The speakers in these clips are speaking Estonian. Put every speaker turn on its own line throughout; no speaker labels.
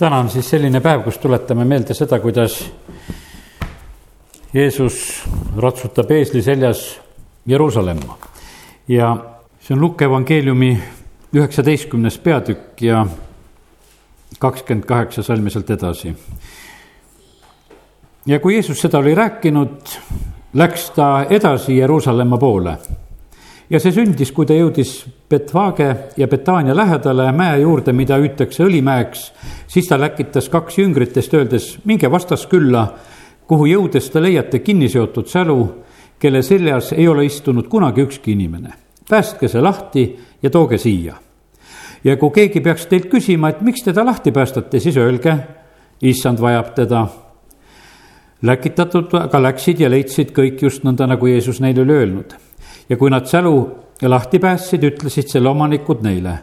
täna on siis selline päev, kus tuletame meelde seda, kuidas Jeesus ratsutab eesli seljas Jeruusalemma. ja see on Lukke evangeeliumi üheksateistkümnes peatükk ja kakskümmend kaheksa salmi sealt edasi. ja kui Jeesus seda oli rääkinud, läks ta edasi Jeruusalemma poole ja see sündis, kui ta jõudis Betvage ja Betania lähedale mäe juurde, mida hüütakse Õlimäeks, siis ta läkitas kaks jüngritest, öeldes, minge vastaskülla, kuhu jõudes te leiate kinniseotud sälu, kelle seljas ei ole istunud kunagi ükski inimene. päästke see lahti ja tooge siia. ja kui keegi peaks teilt küsima, et miks teda lahti päästate, siis öelge, issand vajab teda läkitatud aga läksid ja leidsid kõik just nõnda, nagu Jeesus neile oli öelnud ja kui nad sälu lahti päästsid, ütlesid selle omanikud neile,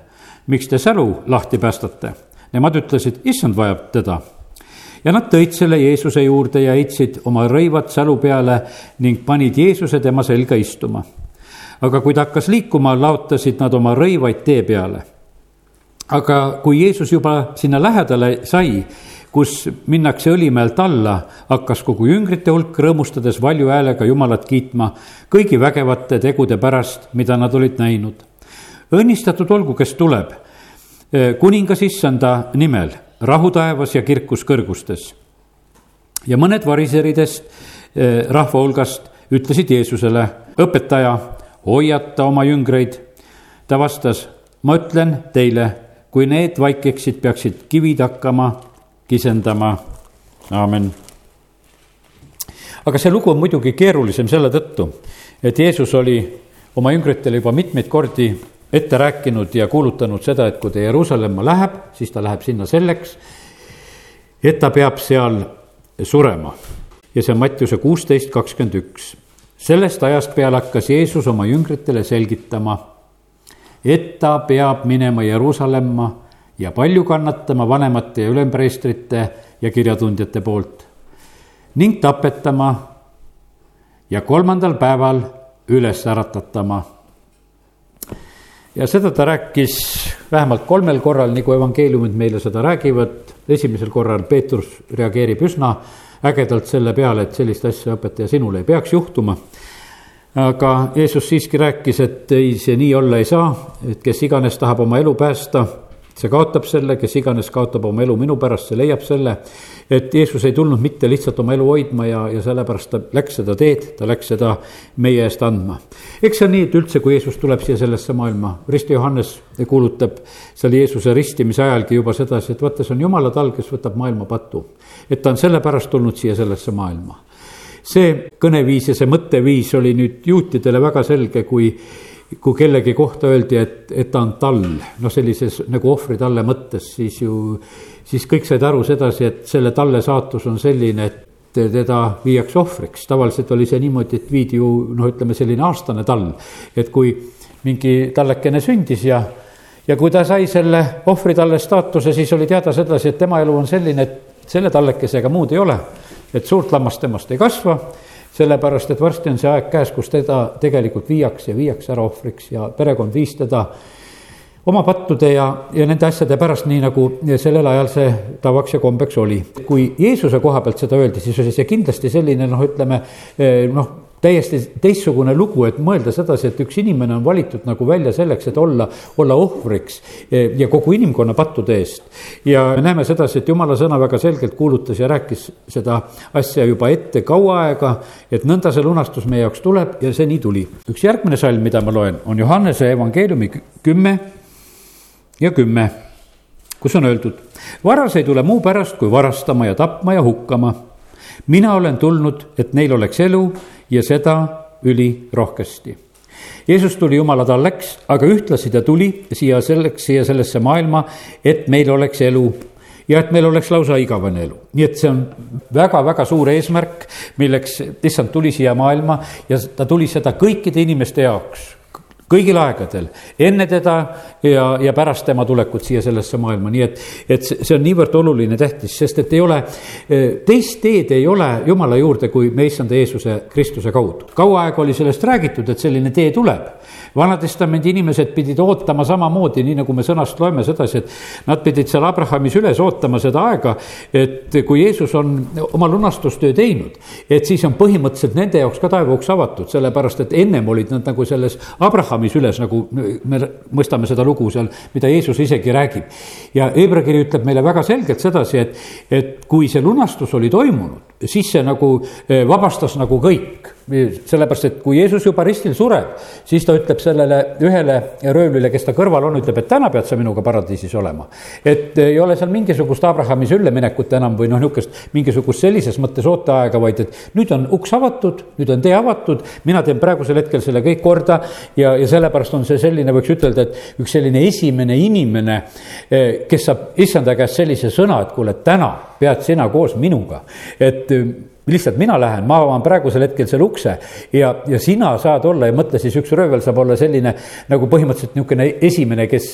miks te sälu lahti päästate? Nemad ütlesid, issand vajab teda. ja nad tõid selle Jeesuse juurde ja heitsid oma rõivad sälu peale ning panid Jeesuse tema selga istuma. aga kui ta hakkas liikuma, laotasid nad oma rõivaid tee peale. aga kui Jeesus juba sinna lähedale sai, kus minnakse Õlimäelt alla, hakkas kogu jüngrite hulk rõõmustades valju häälega Jumalat kiitma kõigi vägevate tegude pärast, mida nad olid näinud. õnnistatud olgu, kes tuleb, eh, kuningas issanda nimel, rahu taevas ja kirkus kõrgustes. ja mõned variseridest eh, rahva hulgast ütlesid Jeesusele, õpetaja, hoiata oma jüngreid. ta vastas, ma ütlen teile, kui need vaikiksid, peaksid kivid hakkama kisendama, aamen. aga see lugu on muidugi keerulisem selle tõttu, et Jeesus oli oma jüngritele juba mitmeid kordi ette rääkinud ja kuulutanud seda, et kui ta Jeruusalemma läheb, siis ta läheb sinna selleks, et ta peab seal surema. ja see on Mattiuse kuusteist kakskümmend üks. sellest ajast peale hakkas Jeesus oma jüngritele selgitama, et ta peab minema Jeruusalemma ja palju kannatama vanemate ja ülempreestrite ja kirjatundjate poolt ning tapetama ja kolmandal päeval üles äratatama. ja seda ta rääkis vähemalt kolmel korral, nagu evangeeliumid meile seda räägivad. esimesel korral Peetrus reageerib üsna ägedalt selle peale, et sellist asja õpetaja sinul ei peaks juhtuma aga Jeesus siiski rääkis, et ei, see nii olla ei saa, et kes iganes tahab oma elu päästa see kaotab selle, kes iganes kaotab oma elu minu pärast, see leiab selle. et Jeesus ei tulnud mitte lihtsalt oma elu hoidma ja, ja sellepärast ta läks seda teed, ta läks seda meie eest andma. eks see on nii, et üldse, kui Jeesus tuleb siia sellesse maailma, Risti Johannes kuulutab seal Jeesuse ristimise ajalgi juba sedasi, et vaata, see on jumala tal, kes võtab maailma patu. et ta on sellepärast tulnud siia sellesse maailma see kõneviis ja see mõtteviis oli nüüd juutidele väga selge, kui kui kellegi kohta öeldi, et, et ta on tall, noh, sellises nagu ohvritalle mõttes, siis ju, siis kõik said aru sedasi, et selle talle saatus on selline, et teda viiakse ohvriks. tavaliselt oli see niimoodi, et viidi ju noh, ütleme selline aastane tall, et kui mingi tallekene sündis ja ja kui ta sai selle ohvritalle staatuse, siis oli teada sedasi, et tema elu on selline, et selle tallekesega muud ei ole. et suurt lammast temast ei kasva sellepärast et varsti on see aeg käes, kus teda tegelikult viiakse viiakse ära ohvriks ja perekond viis teda oma pattude ja, ja nende asjade pärast, nii nagu sellel ajal see tavaks ja kombeks oli. kui Jeesuse koha pealt seda öeldi, siis oli see kindlasti selline noh, ütleme noh täiesti teistsugune lugu, et mõelda sedasi, et üks inimene on valitud nagu välja selleks, et olla, olla ohvriks eh, ja kogu inimkonna pattude eest. ja me näeme sedasi, et jumala sõna väga selgelt kuulutas ja rääkis seda asja juba ette kaua aega, et nõnda see lunastus meie jaoks tuleb ja see nii tuli. üks järgmine salm, mida ma loen, on Johannese evangeeliumi kümme ja kümme, kus on öeldud, varas ei tule muu pärast kui varastama ja tapma ja hukkama mina olen tulnud, et neil oleks elu ja seda ülirohkesti. Jeesus tuli Jumala talleks, aga ühtlasi ta tuli siia selleks, siia sellesse maailma, et meil oleks elu ja et meil oleks lausa igavene elu. nii et see on väga-väga suur eesmärk, milleks issand tuli siia maailma ja ta tuli seda kõikide inimeste jaoks kõigil aegadel, enne teda ja, ja pärast tema tulekut siia sellesse maailma, nii et, et see on niivõrd oluline, tähtis, sest et ei ole, teist teed ei ole Jumala juurde, kui me issanda Jeesuse Kristuse kaudu. kaua aega oli sellest räägitud, et selline tee tuleb, vana-testamendi inimesed pidid ootama samamoodi, nii nagu me sõnast loeme sedasi, et nad pidid seal Abrahamis üles ootama seda aega, et kui Jeesus on oma lunastustöö teinud, et siis on põhimõtteliselt nende jaoks ka taevauks avatud, sellepärast et ennem olid nad nagu selles Abrahamis üles, nagu me mõistame seda lugu seal, mida Jeesus isegi räägib. ja Hebra kiri ütleb meile väga selgelt sedasi, et, et kui see lunastus oli toimunud, siis see nagu eh, vabastas nagu kõik sellepärast, et kui Jeesus juba ristil sureb, siis ta ütleb sellele ühele röövlile, kes ta kõrval on, ütleb, et täna pead sa minuga paradiisis olema. et ei ole seal mingisugust Abrahami sülleminekut enam või noh, niisugust mingisugust sellises mõttes ooteaega, vaid et nüüd on uks avatud, nüüd on tee avatud, mina teen praegusel hetkel selle kõik korda ja, ja sellepärast on see selline, võiks ütelda, et üks selline esimene inimene, eh, kes saab issanda käest sellise sõna, et kuule, täna pead sina koos minuga, et the lihtsalt mina lähen, ma avan praegusel hetkel selle ukse ja, ja sina saad olla ja mõtle siis üks röövel saab olla selline nagu põhimõtteliselt niisugune esimene, kes,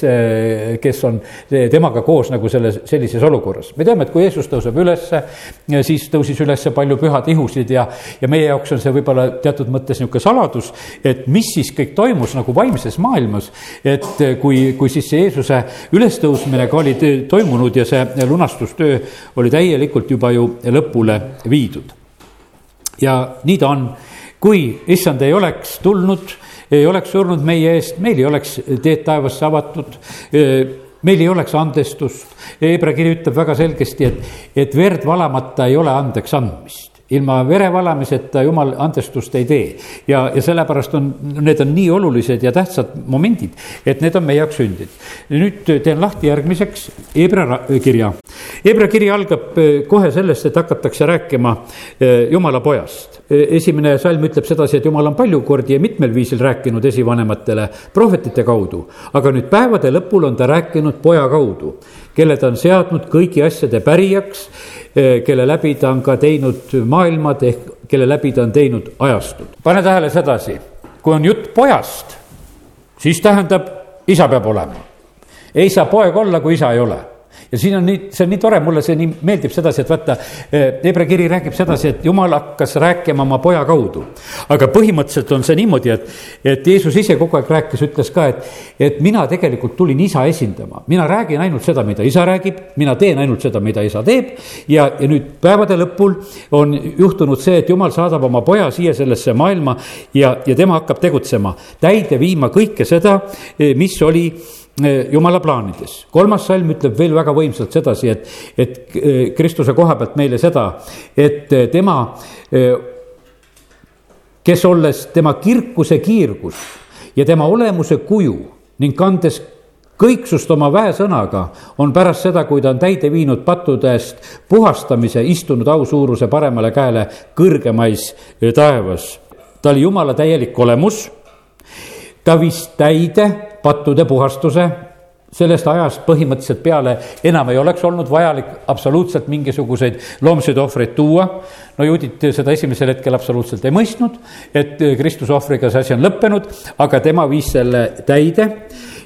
kes on temaga koos nagu selles, sellises olukorras. me teame, et kui Jeesus tõuseb ülesse, siis tõusis ülesse palju pühad ihusid ja, ja meie jaoks on see võib-olla teatud mõttes niisugune saladus, et mis siis kõik toimus nagu vaimses maailmas, et kui, kui siis see Jeesuse ülestõusmine ka oli toimunud ja see lunastustöö oli täielikult juba ju lõpule viidud ja nii ta on. kui issand ei oleks tulnud, ei oleks surnud meie eest, meil ei oleks teed taevasse avatud meil ei oleks andestust. Hebra kiri ütleb väga selgesti, et, et verd valamata ei ole andeks andmist ilma vere valamiseta jumal andestust ei tee. ja, ja sellepärast on, need on nii olulised ja tähtsad momendid, et need on meie jaoks sündid. nüüd teen lahti järgmiseks Hebra kirja. Hebra kiri algab eh, kohe sellest, et hakatakse rääkima eh, jumala pojast. Eh, esimene salm ütleb sedasi, et jumal on palju kordi ja mitmel viisil rääkinud esivanematele prohvetite kaudu, aga nüüd päevade lõpul on ta rääkinud poja kaudu, kelle ta on seadnud kõigi asjade pärijaks kelle läbi ta on ka teinud maailmad ehk kelle läbi ta on teinud ajastud. pane tähele sedasi, kui on jutt pojast, siis tähendab, isa peab olema. ei saa poeg olla, kui isa ei ole ja siin on nii, see on nii tore, mulle see nii meeldib sedasi, et vaata, eh, Hebra kiri räägib sedasi, et jumal hakkas rääkima oma poja kaudu. aga põhimõtteliselt on see niimoodi, et, et Jeesus ise kogu aeg rääkis, ütles ka, et, et mina tegelikult tulin isa esindama, mina räägin ainult seda, mida isa räägib, mina teen ainult seda, mida isa teeb. ja, ja nüüd päevade lõpul on juhtunud see, et jumal saadab oma poja siia sellesse maailma ja, ja tema hakkab tegutsema, täide viima kõike seda, eh, mis oli jumala plaanides. kolmas salm ütleb veel väga võimsalt sedasi, et, et eh, Kristuse koha pealt meile seda, et eh, tema, kes olles tema kirkuse kiirgus ja tema olemuse kuju ning kandes kõiksust oma väesõnaga on pärast seda, kui ta on täide viinud pattude eest puhastamise, istunud ausuuruse paremale käele kõrgemais taevas. ta oli jumala täielik olemus. ta viis täide pattude puhastuse, sellest ajast põhimõtteliselt peale enam ei oleks olnud vajalik absoluutselt mingisuguseid loomseid ohvreid tuua. no juudid seda esimesel hetkel absoluutselt ei mõistnud, et Kristuse ohvriga see asi on lõppenud, aga tema viis selle täide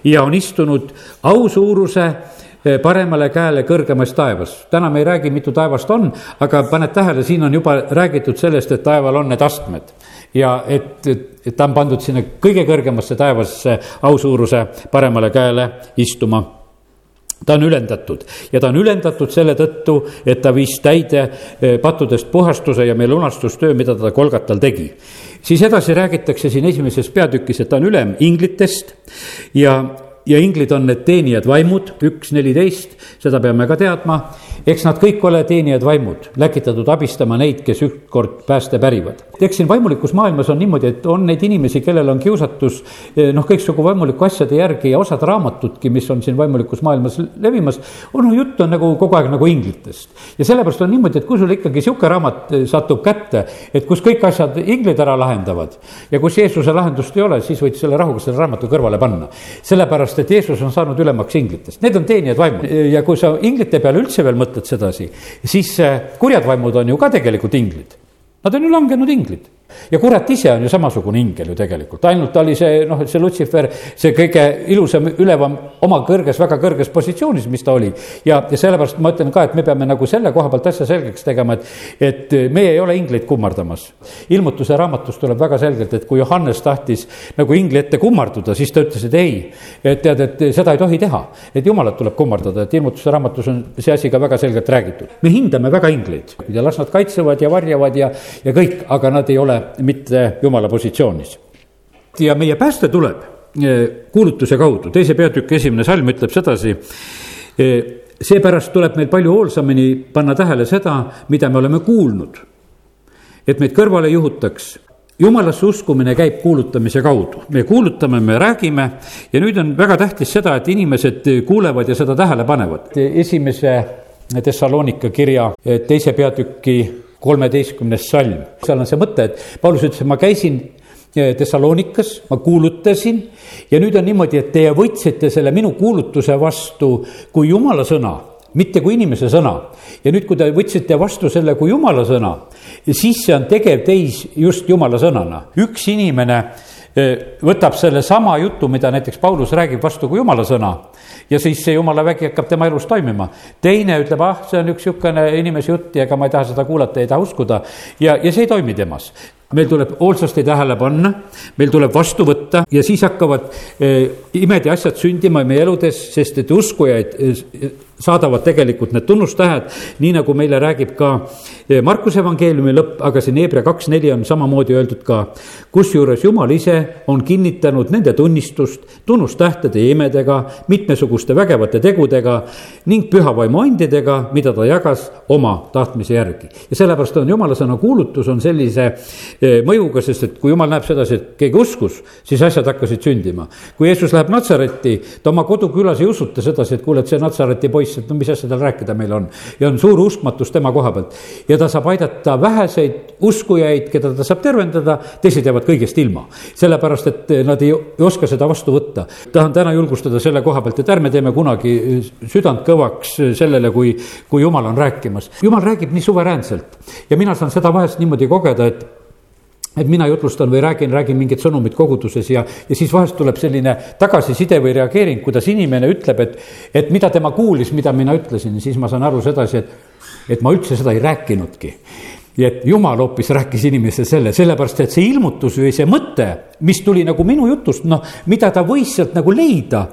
ja on istunud ausuuruse eh, paremale käele kõrgemas taevas. täna me ei räägi, mitu taevast on, aga paned tähele, siin on juba räägitud sellest, et taeval on need astmed ja et, et, et ta on pandud sinna kõige kõrgemasse taevasse ausuuruse paremale käele istuma ta on ülendatud ja ta on ülendatud selle tõttu, et ta viis täide eh, pattudest puhastuse ja meie lunastustöö, mida ta kolgatal tegi. siis edasi räägitakse siin esimeses peatükis, et ta on ülem inglitest ja, ja inglid on need teenijad vaimud, üks neliteist, seda peame ka teadma eks nad kõik ole teenijad vaimud, läkitatud abistama neid, kes ükskord pääste pärivad. eks siin vaimulikus maailmas on niimoodi, et on neid inimesi, kellel on kiusatus eh, noh, kõiksugu vaimuliku asjade järgi ja osad raamatudki, mis on siin vaimulikus maailmas levimas, on jutt on nagu kogu aeg nagu inglitest. ja sellepärast on niimoodi, et kui sul ikkagi sihuke raamat eh, satub kätte, et kus kõik asjad inglid ära lahendavad ja kus Jeesuse lahendust ei ole, siis võid selle rahuga selle raamatu kõrvale panna. sellepärast, et Jeesus on saanud ülemaks inglitest, need on teenijad vaimud. Ja kui sa inglite peale üldse veel mõtled, sedasi, siis kurjad vaimud on ju ka tegelikult inglid. Nad on ju langenud inglid ja kurat ise on ju samasugune ingel ju tegelikult, ainult ta oli see noh, see Lutsifer, see kõige ilusam, ülevam, oma kõrges, väga kõrges positsioonis, mis ta oli. ja, ja sellepärast ma ütlen ka, et me peame nagu selle koha pealt asja selgeks tegema, et, et meie ei ole ingleid kummardamas. ilmutuse raamatus tuleb väga selgelt, et kui Johannes tahtis nagu ingli ette kummarduda, siis ta ütles, et ei. et tead, et seda ei tohi teha, et jumalat tuleb kummardada, et ilmutuse raamatus on see asi ka väga selgelt räägitud. me hindame väga ingleid ja las nad kaitsevad ja varjavad ja, ja kõik, aga nad ei ole mitte jumala positsioonis. ja meie pääste tuleb eh, kuulutuse kaudu, teise peatüki esimene salm ütleb sedasi. Eh, seepärast tuleb meil palju hoolsamini panna tähele seda, mida me oleme kuulnud. et meid kõrvale juhutaks jumalasse uskumine käib kuulutamise kaudu, me kuulutame, me räägime ja nüüd on väga tähtis seda, et inimesed kuulevad ja seda tähele panevad. esimese Thessalonika kirja teise peatüki kolmeteistkümnes salm, seal on see mõte, et Paulus ütles, et ma käisin eh, Thessalonikas, ma kuulutasin ja nüüd on niimoodi, et teie võtsite selle minu kuulutuse vastu kui jumala sõna, mitte kui inimese sõna. ja nüüd, kui te võtsite vastu selle kui jumala sõna, siis see on tegev teis just jumala sõnana. üks inimene eh, võtab sellesama jutu, mida näiteks Paulus räägib vastu kui jumala sõna ja siis see jumala vägi hakkab tema elus toimima. teine ütleb, ah, see on üks niisugune inimese jutt ja ega ma ei taha seda kuulata, ei taha uskuda ja, ja see ei toimi temas meil tuleb hoolsasti tähele panna, meil tuleb vastu võtta ja siis hakkavad eh, imed ja asjad sündima meie eludes, sest et uskujaid eh, saadavad tegelikult need tunnustähed, nii nagu meile räägib ka eh, Markuse evangeeliumi lõpp, aga siin Hebra kaks neli on samamoodi öeldud ka. kusjuures Jumal ise on kinnitanud nende tunnistust tunnustähtede ja imedega, mitmesuguste vägevate tegudega ning püha vaimu andidega, mida ta jagas oma tahtmise järgi. ja sellepärast on jumala sõna kuulutus on sellise Eh, mõjuga, sest et kui jumal näeb sedasi, et keegi uskus, siis asjad hakkasid sündima. kui Jeesus läheb Natsaretti, ta oma kodukülas ei usuta sedasi, et kuule, et see Natsareti poiss, et no mis asja tal rääkida meil on. ja on suur uskmatus tema koha pealt ja ta saab aidata väheseid uskujaid, keda ta saab tervendada, teised jäävad kõigest ilma. sellepärast, et nad ei oska seda vastu võtta. tahan täna julgustada selle koha pealt, et ärme teeme kunagi südant kõvaks sellele, kui, kui jumal on rääkimas. jumal räägib nii suveräänselt ja mina saan seda vahest niimoodi kogeda, et et mina jutlustan või räägin, räägin mingit sõnumit koguduses ja, ja siis vahest tuleb selline tagasiside või reageering, kuidas inimene ütleb, et, et mida tema kuulis, mida mina ütlesin. Siis ma saan aru sedasi, et, et ma üldse seda ei rääkinudki. Ja et jumal hoopis rääkis inimesele selle, sellepärast et see ilmutus või see mõte, mis tuli nagu minu jutust, noh, mida ta võis sealt nagu leida,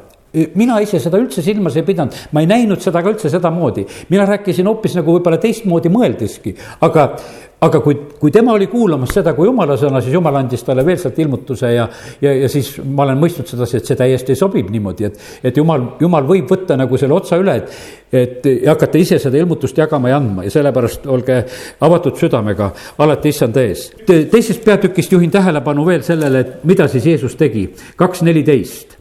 mina ise seda üldse silmas ei pidanud, ma ei näinud seda ka üldse sedamoodi. mina rääkisin hoopis nagu võib-olla teistmoodi mõeldeski, aga, aga kui, kui tema oli kuulamas seda kui jumala sõna, siis jumal andis talle veel sealt ilmutuse ja, ja, ja siis ma olen mõistnud sedasi, et see täiesti sobib niimoodi, et, et jumal, jumal võib võtta nagu selle otsa üle, et, et ja hakata ise seda ilmutust jagama ja andma. Ja sellepärast olge avatud südamega alati issanda ees. Te,. teisest peatükist juhin tähelepanu veel sellele, et mida siis Jeesus tegi, kaks neliteist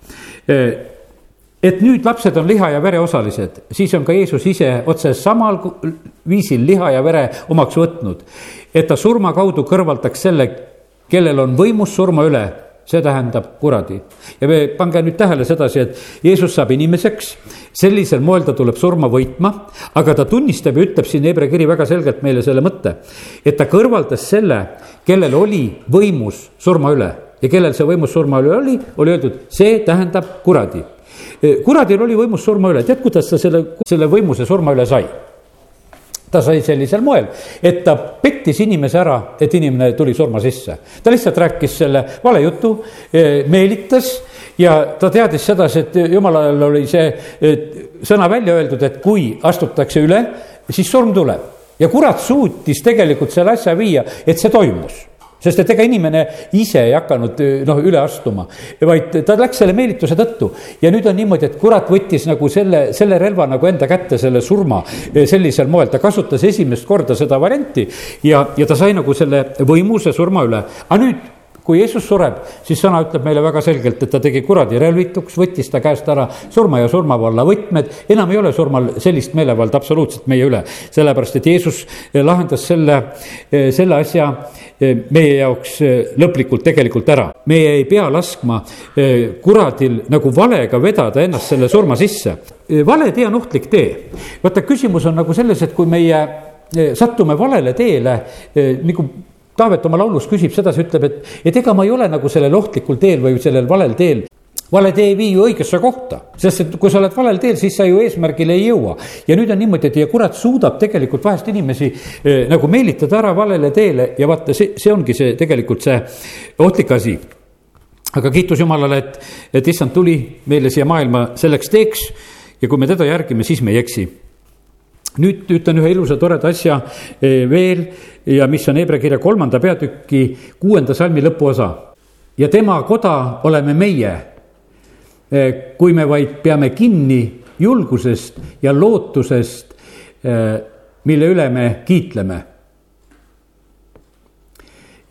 et nüüd lapsed on liha ja vere osalised, siis on ka Jeesus ise otse samal viisil liha ja vere omaks võtnud. et ta surma kaudu kõrvaldaks selle, kellel on võimus surma üle, see tähendab kuradi. ja me, pange nüüd tähele sedasi, et Jeesus saab inimeseks, sellisel moel ta tuleb surma võitma, aga ta tunnistab ja ütleb siin Hebra kiri väga selgelt meile selle mõtte, et ta kõrvaldas selle, kellel oli võimus surma üle ja kellel see võimus surma üle oli, oli öeldud, see tähendab kuradi kuradil oli võimus surma üle, tead, kuidas ta selle, selle võimuse surma üle sai? ta sai sellisel moel, et ta pettis inimese ära, et inimene tuli surma sisse. ta lihtsalt rääkis selle vale jutu, meelitas ja ta teadis sedasi, et jumala ajal oli see sõna välja öeldud, et kui astutakse üle, siis surm tuleb. ja kurat suutis tegelikult selle asja viia, et see toimus sest et ega inimene ise ei hakanud noh, üle astuma, vaid ta läks selle meelituse tõttu. ja nüüd on niimoodi, et kurat võttis nagu selle, selle relva nagu enda kätte, selle surma sellisel moel, ta kasutas esimest korda seda varianti ja, ja ta sai nagu selle võimuse surma üle. aga nüüd kui Jeesus sureb, siis sõna ütleb meile väga selgelt, et ta tegi kuradi relvituks, võttis ta käest ära surma ja surmavalla võtmed. enam ei ole surmal sellist meelevalda absoluutselt meie üle, sellepärast et Jeesus lahendas selle, selle asja eh, meie jaoks eh, lõplikult tegelikult ära. meie ei pea laskma eh, kuradil nagu valega vedada ennast selle surma sisse. vale tee on ohtlik tee. vaata, küsimus on nagu selles, et kui meie sattume valele teele nagu Taavet oma laulus küsib sedasi, ütleb, et, et ega ma ei ole nagu sellel ohtlikul teel või sellel valel teel vale tee ei vii ju õigesse kohta, sest et kui sa oled valel teel, siis sa ju eesmärgile ei jõua. ja nüüd on niimoodi, et ja kurat suudab tegelikult vahest inimesi eh, nagu meelitada ära valele teele ja vaata, see, see ongi see tegelikult see ohtlik asi. aga kiitus Jumalale, et, et issand tuli meile siia maailma selleks teeks ja kui me teda järgime, siis me ei eksi nüüd ütlen ühe ilusa toreda asja eh, veel ja mis on Hebra kirja kolmanda peatüki kuuenda salmi lõpuosa. ja tema koda oleme meie Eh, kui me vaid peame kinni julgusest ja lootusest, eh, mille üle me kiitleme.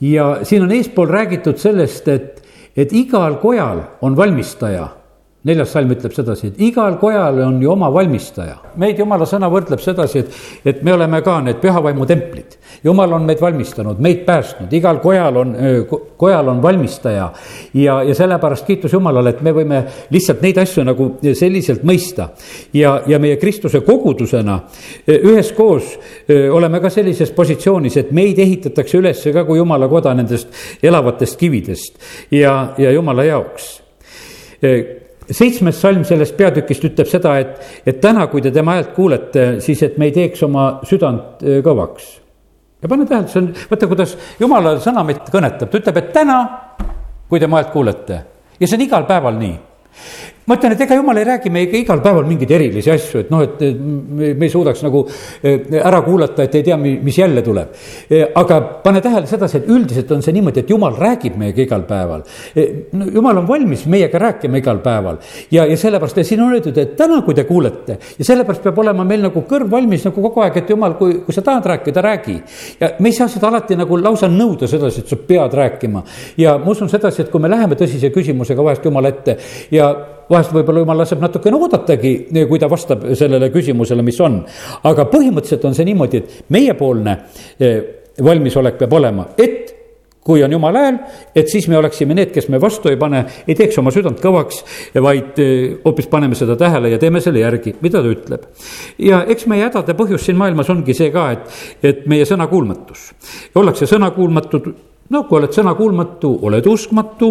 ja siin on eespool räägitud sellest, et, et igal kojal on valmistaja neljas salm ütleb sedasi, et igal kojal on ju oma valmistaja. meid jumala sõna võrdleb sedasi, et, et me oleme ka need pühavaimu templid. jumal on meid valmistanud, meid päästnud, igal kojal on, kojal on valmistaja. ja, ja sellepärast kiitus Jumalale, et me võime lihtsalt neid asju nagu selliselt mõista. ja, ja meie Kristuse kogudusena üheskoos oleme ka sellises positsioonis, et meid ehitatakse üles ka kui Jumala koda nendest elavatest kividest ja, ja Jumala jaoks seitsmes salm sellest peatükist ütleb seda, et, et täna, kui te tema häält kuulete, siis et me ei teeks oma südant äh, kõvaks. ja pane tähele, see on, vaata, kuidas jumala sõna meid kõnetab, ta ütleb, et täna, kui tema häält kuulete ja see on igal päeval nii ma ütlen, et ega jumal ei räägi meiega igal päeval mingeid erilisi asju, et noh, et me, me ei suudaks nagu eh, ära kuulata, et ei tea, mis jälle tuleb. Eh, aga pane tähele sedasi, et üldiselt on see niimoodi, et jumal räägib meiega igal päeval. Eh, jumal on valmis meiega rääkima igal päeval ja, ja sellepärast ja siin on öeldud, et täna, kui te kuulete ja sellepärast peab olema meil nagu kõrv valmis nagu kogu aeg, et jumal, kui, kui sa tahad rääkida, räägi. ja me ei saa seda alati nagu lausa nõuda sedasi, et sa pead rääkima ja ma usun sedasi, et kui me läheme tõsise küsimusega vahest jumala ette ja vahest võib-olla jumal laseb natukene oodatagi, kui ta vastab sellele küsimusele, mis on. aga põhimõtteliselt on see niimoodi, et meiepoolne eh, valmisolek peab olema, et kui on jumala hääl, et siis me oleksime need, kes me vastu ei pane, ei teeks oma südant kõvaks, vaid eh, hoopis paneme seda tähele ja teeme selle järgi, mida ta ütleb. ja eks meie hädade põhjus siin maailmas ongi see ka, et, et meie sõnakuulmatus. ollakse sõnakuulmatud no kui oled sõnakuulmatu, oled uskmatu,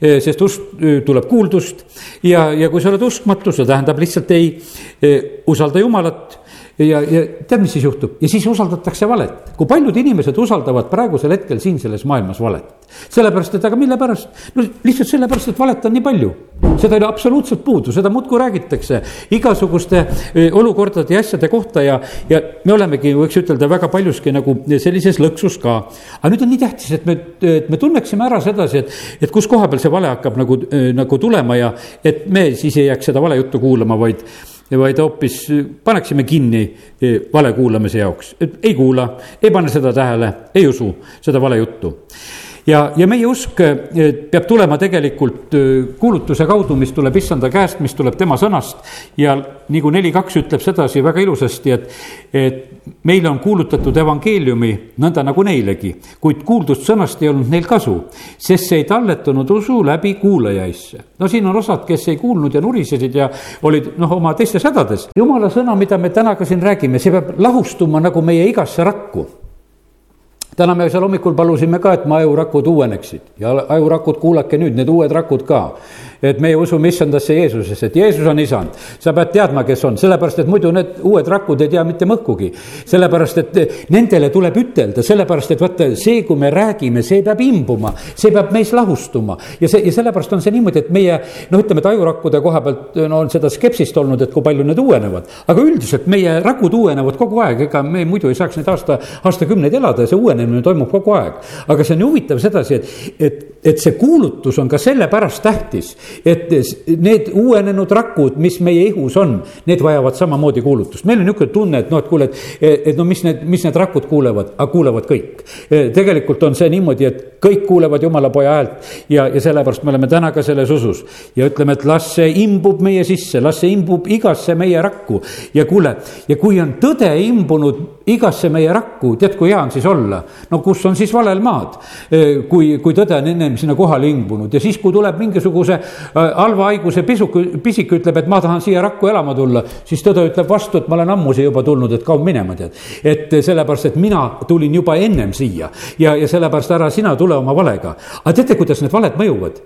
eh, sest usk eh, tuleb kuuldust. Ja, ja kui sa oled uskmatu, see tähendab lihtsalt ei eh, usalda Jumalat ja, ja tead, mis siis juhtub ja siis usaldatakse valet. kui paljud inimesed usaldavad praegusel hetkel siin selles maailmas valet. sellepärast, et aga mille pärast? no lihtsalt sellepärast, et valet on nii palju. seda ei ole absoluutselt puudu, seda muudkui räägitakse igasuguste olukordade ja asjade kohta ja, ja me olemegi, võiks ütelda, väga paljuski nagu sellises lõksus ka. aga nüüd on nii tähtis, et me, et me tunneksime ära sedasi, et, et kus koha peal see vale hakkab nagu, nagu tulema ja et me siis ei jääks seda valejuttu kuulama, vaid vaid hoopis paneksime kinni eh, vale kuulamise jaoks, et ei kuula, ei pane seda tähele, ei usu seda valejuttu ja, ja meie usk eh, peab tulema tegelikult eh, kuulutuse kaudu, mis tuleb issanda käest, mis tuleb tema sõnast. ja nagu neli kaks ütleb sedasi väga ilusasti, et, et meile on kuulutatud evangeeliumi nõnda nagu neilegi, kuid kuuldust sõnast ei olnud neil kasu, sest see ei talletunud usu läbi kuulajaisse. no siin on osad, kes ei kuulnud ja nurisesid ja olid noh, oma teistes hädades. jumala sõna, mida me täna ka siin räägime, see peab lahustuma nagu meie igasse rakku täna me seal hommikul palusime ka, et me ajurakud uueneksid ja ajurakud, kuulake nüüd, need uued rakud ka et meie usume issandasse Jeesusesse, et Jeesus on isand. sa pead teadma, kes on, sellepärast et muidu need uued rakud ei tea mitte mõhkugi. sellepärast, et nendele tuleb ütelda, sellepärast et vaata, see, kui me räägime, see peab imbuma, see peab meis lahustuma. ja see, ja sellepärast on see niimoodi, et meie noh, ütleme, et ajurakkude koha pealt no on seda skepsist olnud, et kui palju need uuenevad. aga üldiselt meie rakud uuenevad kogu aeg, ega me muidu ei saaks neid aasta, aastakümneid elada ja see uuenemine toimub kogu aeg. aga see on huvitav sedasi, et, et, et see kuulutus on ka sellepärast tähtis et need uuenenud rakud, mis meie ihus on, need vajavad samamoodi kuulutust. meil on niisugune tunne, et noh, et kuule, et, et no mis need, mis need rakud kuulevad, aga kuulevad kõik. tegelikult on see niimoodi, et kõik kuulevad jumala poja häält ja, ja sellepärast me oleme täna ka selles usus. ja ütleme, et las see imbub meie sisse, las see imbub igasse meie rakku ja kuule, ja kui on tõde imbunud igasse meie rakku, tead, kui hea on siis olla. no kus on siis valel maad, kui, kui tõde on ennem sinna kohale imbunud ja siis, kui tuleb mingisuguse äh, halva haiguse pisuk, pisik ütleb, et ma tahan siia rakku elama tulla, siis tõde ütleb vastu, et ma olen ammu siia juba tulnud, et kaua minema tead. et sellepärast, et mina tulin juba ennem siia ja, ja sellepärast ära sina tule oma valega. aga teate, kuidas need valed mõjuvad?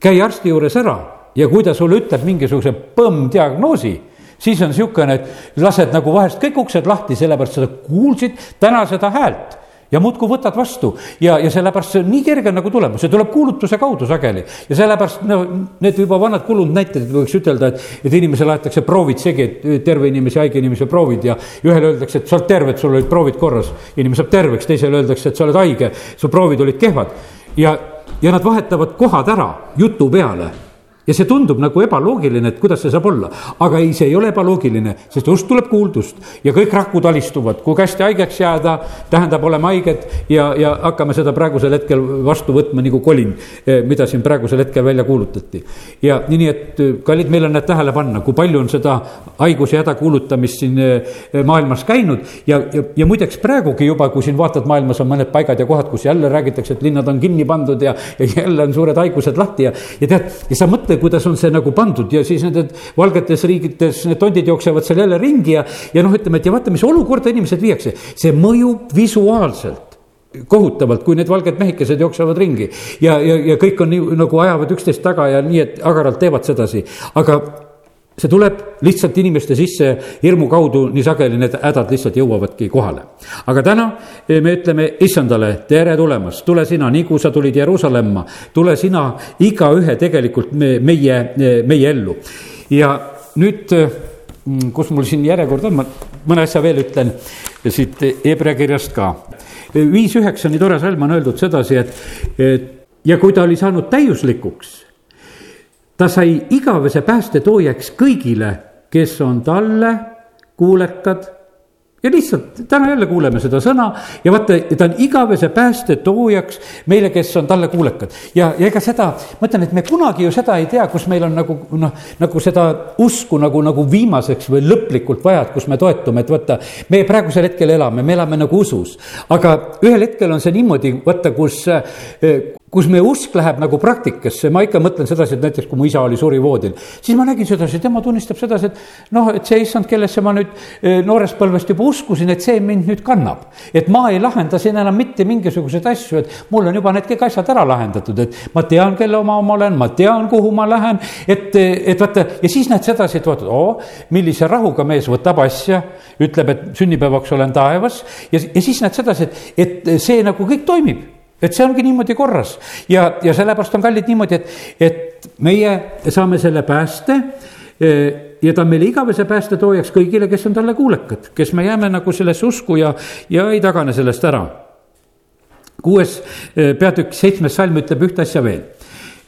käi arsti juures ära ja kui ta sulle ütleb mingisuguse põmm-diagnoosi siis on niisugune, et lased nagu vahest kõik uksed lahti, sellepärast sa kuulsid täna seda häält ja muudkui võtad vastu. Ja, ja sellepärast see on nii kerge nagu tulema, see tuleb kuulutuse kaudu sageli. ja sellepärast no need juba vanad kulunud näited, võiks ütelda, et, et inimesele aetakse proovid segi, et terve inimese, haige inimese proovid. Ja ühele öeldakse, et sa oled terve, et sul olid proovid korras. inimene saab terveks, teisele öeldakse, et sa oled haige, su proovid olid kehvad. Ja, ja nad vahetavad kohad ära jutu peale ja see tundub nagu ebaloogiline, et kuidas see saab olla. aga ei, see ei ole ebaloogiline, sest just tuleb kuuldust ja kõik rakud alistuvad, kui hästi haigeks jääda, tähendab, oleme haiged ja, ja hakkame seda praegusel hetkel vastu võtma nagu kolin, eh, mida siin praegusel hetkel välja kuulutati. ja nii, et eh, kallid, meil on need tähele panna, kui palju on seda haiguse häda kuulutamist siin eh, maailmas käinud ja, ja, ja muideks praegugi juba, kui siin vaatad, maailmas on mõned paigad ja kohad, kus jälle räägitakse, et linnad on kinni pandud ja, ja jälle on suured haigused lahti ja, ja tead, ja sa mõtled, kuidas on see nagu pandud. Ja siis need valgetes riigites need tondid jooksevad seal jälle ringi ja, ja noh, ütleme, et ja vaata, mis olukorda inimesed viiakse, see mõjub visuaalselt kohutavalt, kui need valged mehikesed jooksevad ringi. Ja, ja, ja kõik on nii nagu ajavad üksteist taga ja nii, et agaralt teevad sedasi, aga see tuleb lihtsalt inimeste sisse hirmu kaudu, nii sageli need hädad lihtsalt jõuavadki kohale. aga täna eh, me ütleme issandale, tere tulemast, tule sina, nii kui sa tulid Jeruusalemma, tule sina igaühe tegelikult me, meie, eh, meie ellu. ja nüüd, eh, mm, kus mul siin järjekord on, ma mõne asja veel ütlen siit Hebra kirjast ka. viis üheksa, nii tore salm on öeldud sedasi, et, et ja kui ta oli saanud täiuslikuks ta sai igavese pääste toojaks kõigile, kes on talle kuulekad ja lihtsalt täna jälle kuuleme seda sõna ja vaata, ta on igavese pääste toojaks meile, kes on talle kuulekad. ja, ja ega seda, ma ütlen, et me kunagi ju seda ei tea, kus meil on nagu noh, nagu seda usku nagu, nagu viimaseks või lõplikult vaja, et kus me toetume, et vaata, me praegusel hetkel elame, me elame nagu usus. aga ühel hetkel on see niimoodi, vaata, kus kus meie usk läheb nagu praktikasse, ma ikka mõtlen sedasi, et näiteks kui mu isa oli surivoodil, siis ma nägin sedasi, tema tunnistab sedasi, et noh, et see issand, kellesse ma nüüd eh, noorest põlvest juba uskusin, et see mind nüüd kannab. et ma ei lahenda siin enam mitte mingisuguseid asju, et mul on juba need kõik asjad ära lahendatud, et ma tean, kelle oma ma olen, ma tean, kuhu ma lähen, et, et vaata ja siis näed sedasi, et vaata, oo, millise rahuga mees võtab asja, ütleb, et sünnipäevaks olen taevas ja, ja siis näed sedasi, et, et see nagu kõik toimib et see ongi niimoodi korras ja, ja sellepärast on kallid niimoodi, et, et meie saame selle pääste eh, ja ta on meile igavese pääste toojaks kõigile, kes on talle kuulekad, kes me jääme nagu sellesse usku ja, ja ei tagane sellest ära. kuues eh, peatükk, seitsmes salm ütleb ühte asja veel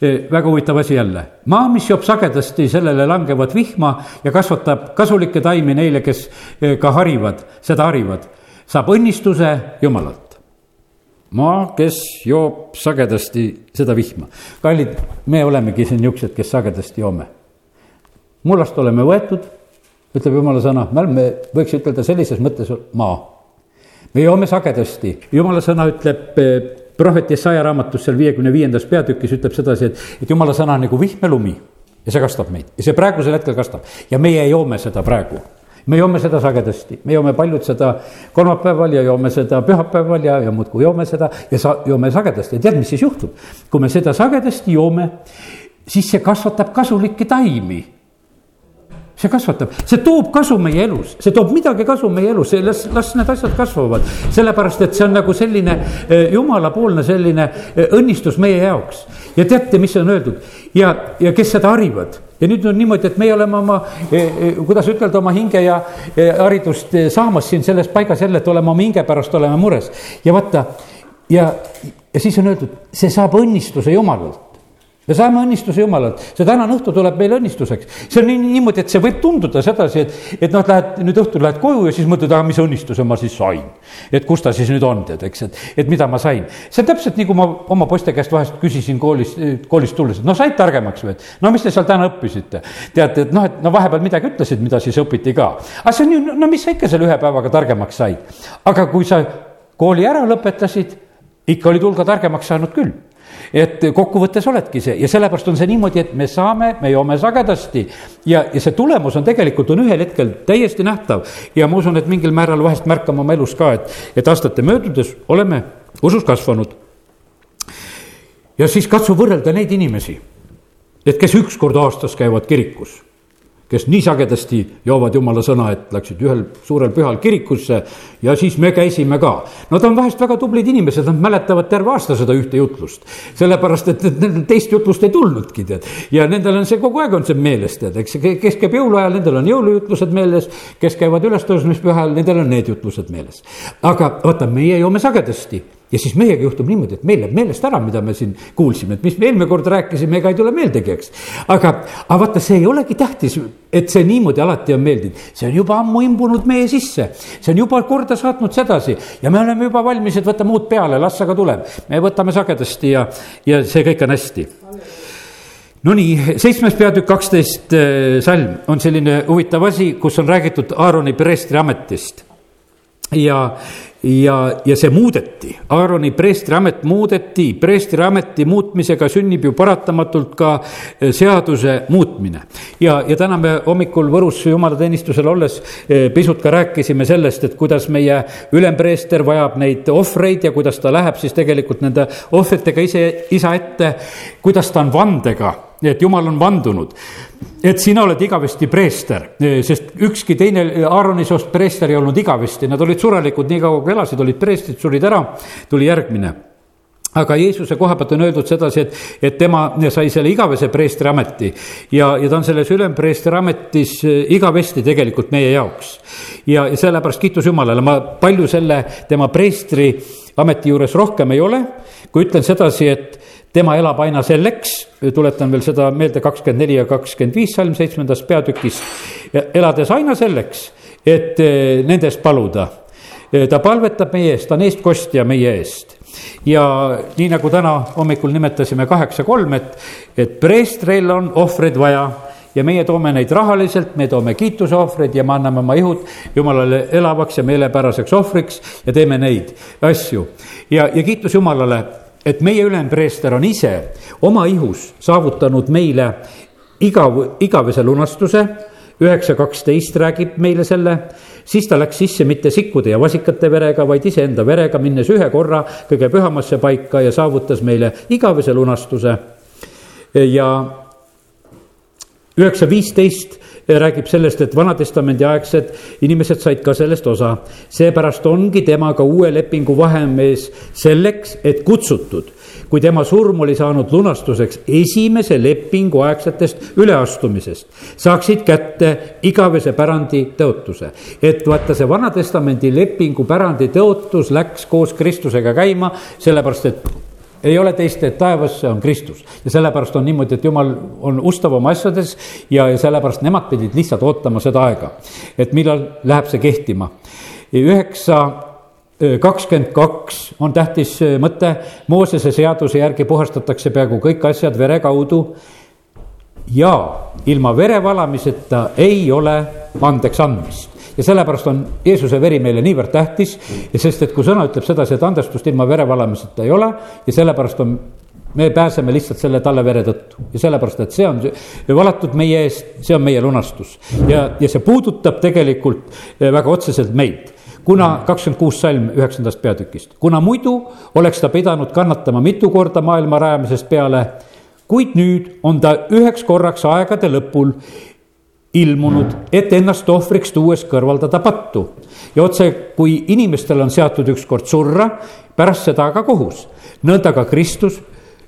eh, väga huvitav asi jälle. maa, mis joob sagedasti sellele langevat vihma ja kasvatab kasulikke taimi neile, kes ka harivad, seda harivad, saab õnnistuse Jumalalt maa, kes joob sagedasti seda vihma. kallid, me olemegi siin niisugused, kes sagedasti joome. mullast oleme võetud, ütleb jumala sõna, me oleme, võiks ütelda sellises mõttes maa. me joome sagedasti, jumala sõna ütleb eh, prohvet Jesaja raamatus seal viiekümne viiendas peatükis ütleb sedasi, et, et jumala sõna on nagu vihm ja lumi ja see kastab meid ja see praegusel hetkel kastab ja meie joome seda praegu me joome seda sagedasti, me joome paljud seda kolmapäeval ja joome seda pühapäeval ja, ja muudkui joome seda ja sa-, joome sagedasti. Ja tead, mis siis juhtub? kui me seda sagedasti joome, siis see kasvatab kasulikke taimi. See kasvatab, see toob kasu meie elus, see toob midagi kasu meie elus, las, las need asjad kasvavad. sellepärast, et see on nagu selline eh, jumalapoolne selline eh, õnnistus meie jaoks. ja teate, mis on öeldud? Ja, ja kes seda harivad ja nüüd on niimoodi, et meie oleme oma, eh, kuidas ütelda, oma hinge ja haridust saamas siin selles paigas jälle, et oleme oma hinge pärast oleme mures. Ja vaata ja, ja siis on öeldud, see saab õnnistuse Jumalalt me saame õnnistuse Jumalalt, see tänane õhtu tuleb meile õnnistuseks. see on nii, niimoodi, et see võib tunduda sedasi, et, et noh, lähed nüüd õhtul lähed koju ja siis mõtled, aga mis õnnistuse ma siis sain. et kus ta siis nüüd on, tead, eks, et, et mida ma sain. see on täpselt nii, kui ma oma poiste käest vahest küsisin koolis, koolist tulles, et no said targemaks või, et no mis te seal täna õppisite. teate, et noh, et no vahepeal midagi ütlesid, mida siis õpiti ka. aga see on ju, no mis sa ikka selle ühe päevaga targemaks said. aga kui sa kooli ära lõpetasid, ikka olid hulga targemaks saanud küll et kokkuvõttes oledki see. Ja sellepärast on see niimoodi, et me saame, me joome sagedasti. Ja, ja see tulemus on tegelikult, on ühel hetkel täiesti nähtav. Ja ma usun, et mingil määral vahest märkame oma elus ka, et, et aastate möödudes oleme usus kasvanud. ja siis katsu võrrelda neid inimesi, et kes üks kord aastas käivad kirikus kes nii sagedasti joovad jumala sõna, et läksid ühel suurel pühal kirikusse ja siis me käisime ka. Nad on vahest väga tublid inimesed, nad mäletavad terve aasta seda ühte jutlust. sellepärast, et nendel teist jutlust ei tulnudki, tead. ja nendel on see kogu aeg on see meeles, tead, eks, kes käib jõuluajal, nendel on jõulujutlused meeles, kes käivad ülestõusmispühal, nendel on need jutlused meeles. aga vaata, meie joome sagedasti ja siis meiega juhtub niimoodi, et meil läheb meelest ära, mida me siin kuulsime, et mis me eelmine kord rääkisime, ega ei tule meeldegi, eks. aga, aga vaata, see ei olegi tähtis, et see niimoodi alati on meeldinud, see on juba ammu imbunud meie sisse. see on juba korda saatnud sedasi ja me oleme juba valmis, et võtame uut peale, las aga tuleb. me võtame sagedasti ja, ja see kõik on hästi. Nonii, seitsmes peatükk, kaksteist äh, salm on selline huvitav asi, kus on räägitud Aaroni preestri ametist ja, ja, ja see muudeti, Aaroni preestriamet muudeti, preestriameti muutmisega sünnib ju paratamatult ka eh, seaduse muutmine. ja, ja täna me hommikul Võrus jumalateenistusel olles eh, pisut ka rääkisime sellest, et kuidas meie ülempreester vajab neid ohvreid ja kuidas ta läheb siis tegelikult nende ohvritega ise, isa ette, kuidas ta on vandega et jumal on vandunud, et sina oled igavesti preester, sest ükski teine Aaroni soost preester ei olnud igavesti, nad olid surelikud, nii kaua kui elasid, olid preestrid, surid ära, tuli järgmine aga Jeesuse koha pealt on öeldud sedasi, et, et tema sai selle igavese preestri ameti ja, ja ta on selles ülempreestri ametis igavesti tegelikult meie jaoks. ja, ja sellepärast kiitus Jumalale, ma palju selle tema preestri ameti juures rohkem ei ole, kui ütlen sedasi, et tema elab aina selleks, tuletan veel seda meelde, kakskümmend neli ja kakskümmend viis salm seitsmendas peatükis, elades aina selleks, et eh, nende eest paluda. Eh, ta palvetab meie eest, ta on eestkostja meie eest. ja nii nagu täna hommikul nimetasime kaheksa kolm, et, et preestril on ohvreid vaja ja meie toome neid rahaliselt, me toome kiituseohvreid ja me anname oma ihud Jumalale elavaks ja meelepäraseks ohvriks ja teeme neid asju. ja, ja kiitus Jumalale et meie ülempreester on ise oma ihus saavutanud meile igav, igavese lunastuse, üheksa kaksteist räägib meile selle, siis ta läks sisse mitte sikkude ja vasikate verega, vaid iseenda verega, minnes ühe korra kõige pühamasse paika ja saavutas meile igavese lunastuse. ja üheksa viisteist räägib sellest, et Vana-testamendi aegsed inimesed said ka sellest osa. seepärast ongi temaga uue lepingu vahemees selleks, et kutsutud, kui tema surm oli saanud lunastuseks esimese lepingu aegsetest üleastumisest, saaksid kätte igavese pärandi tõotuse. et vaata, see Vana-testamendi lepingu pärandi tõotus läks koos Kristusega käima, sellepärast et ei ole teist, et taevas on Kristus ja sellepärast on niimoodi, et jumal on ustav oma asjades ja, ja sellepärast nemad pidid lihtsalt ootama seda aega, et millal läheb see kehtima. üheksa kakskümmend kaks on tähtis mõte, Moosese seaduse järgi puhastatakse peaaegu kõik asjad vere kaudu. ja ilma vere valamiseta ei ole andeks andmist ja sellepärast on Jeesuse veri meile niivõrd tähtis, sest et kui sõna ütleb sedasi, et andestust ilma verevalamiseta ei ole ja sellepärast on me pääseme lihtsalt selle talle vere tõttu. Ja sellepärast, et see on valatud meie eest, see on meie lunastus. ja, ja see puudutab tegelikult eh, väga otseselt meid. Kuna kakskümmend kuus salm üheksandast peatükist, kuna muidu oleks ta pidanud kannatama mitu korda maailma rajamisest peale, kuid nüüd on ta üheks korraks aegade lõpul ilmunud, et ennast ohvriks tuues kõrvaldada pattu. ja otse, kui inimestel on seatud ükskord surra, pärast seda ka kohus. nõnda ka Kristus,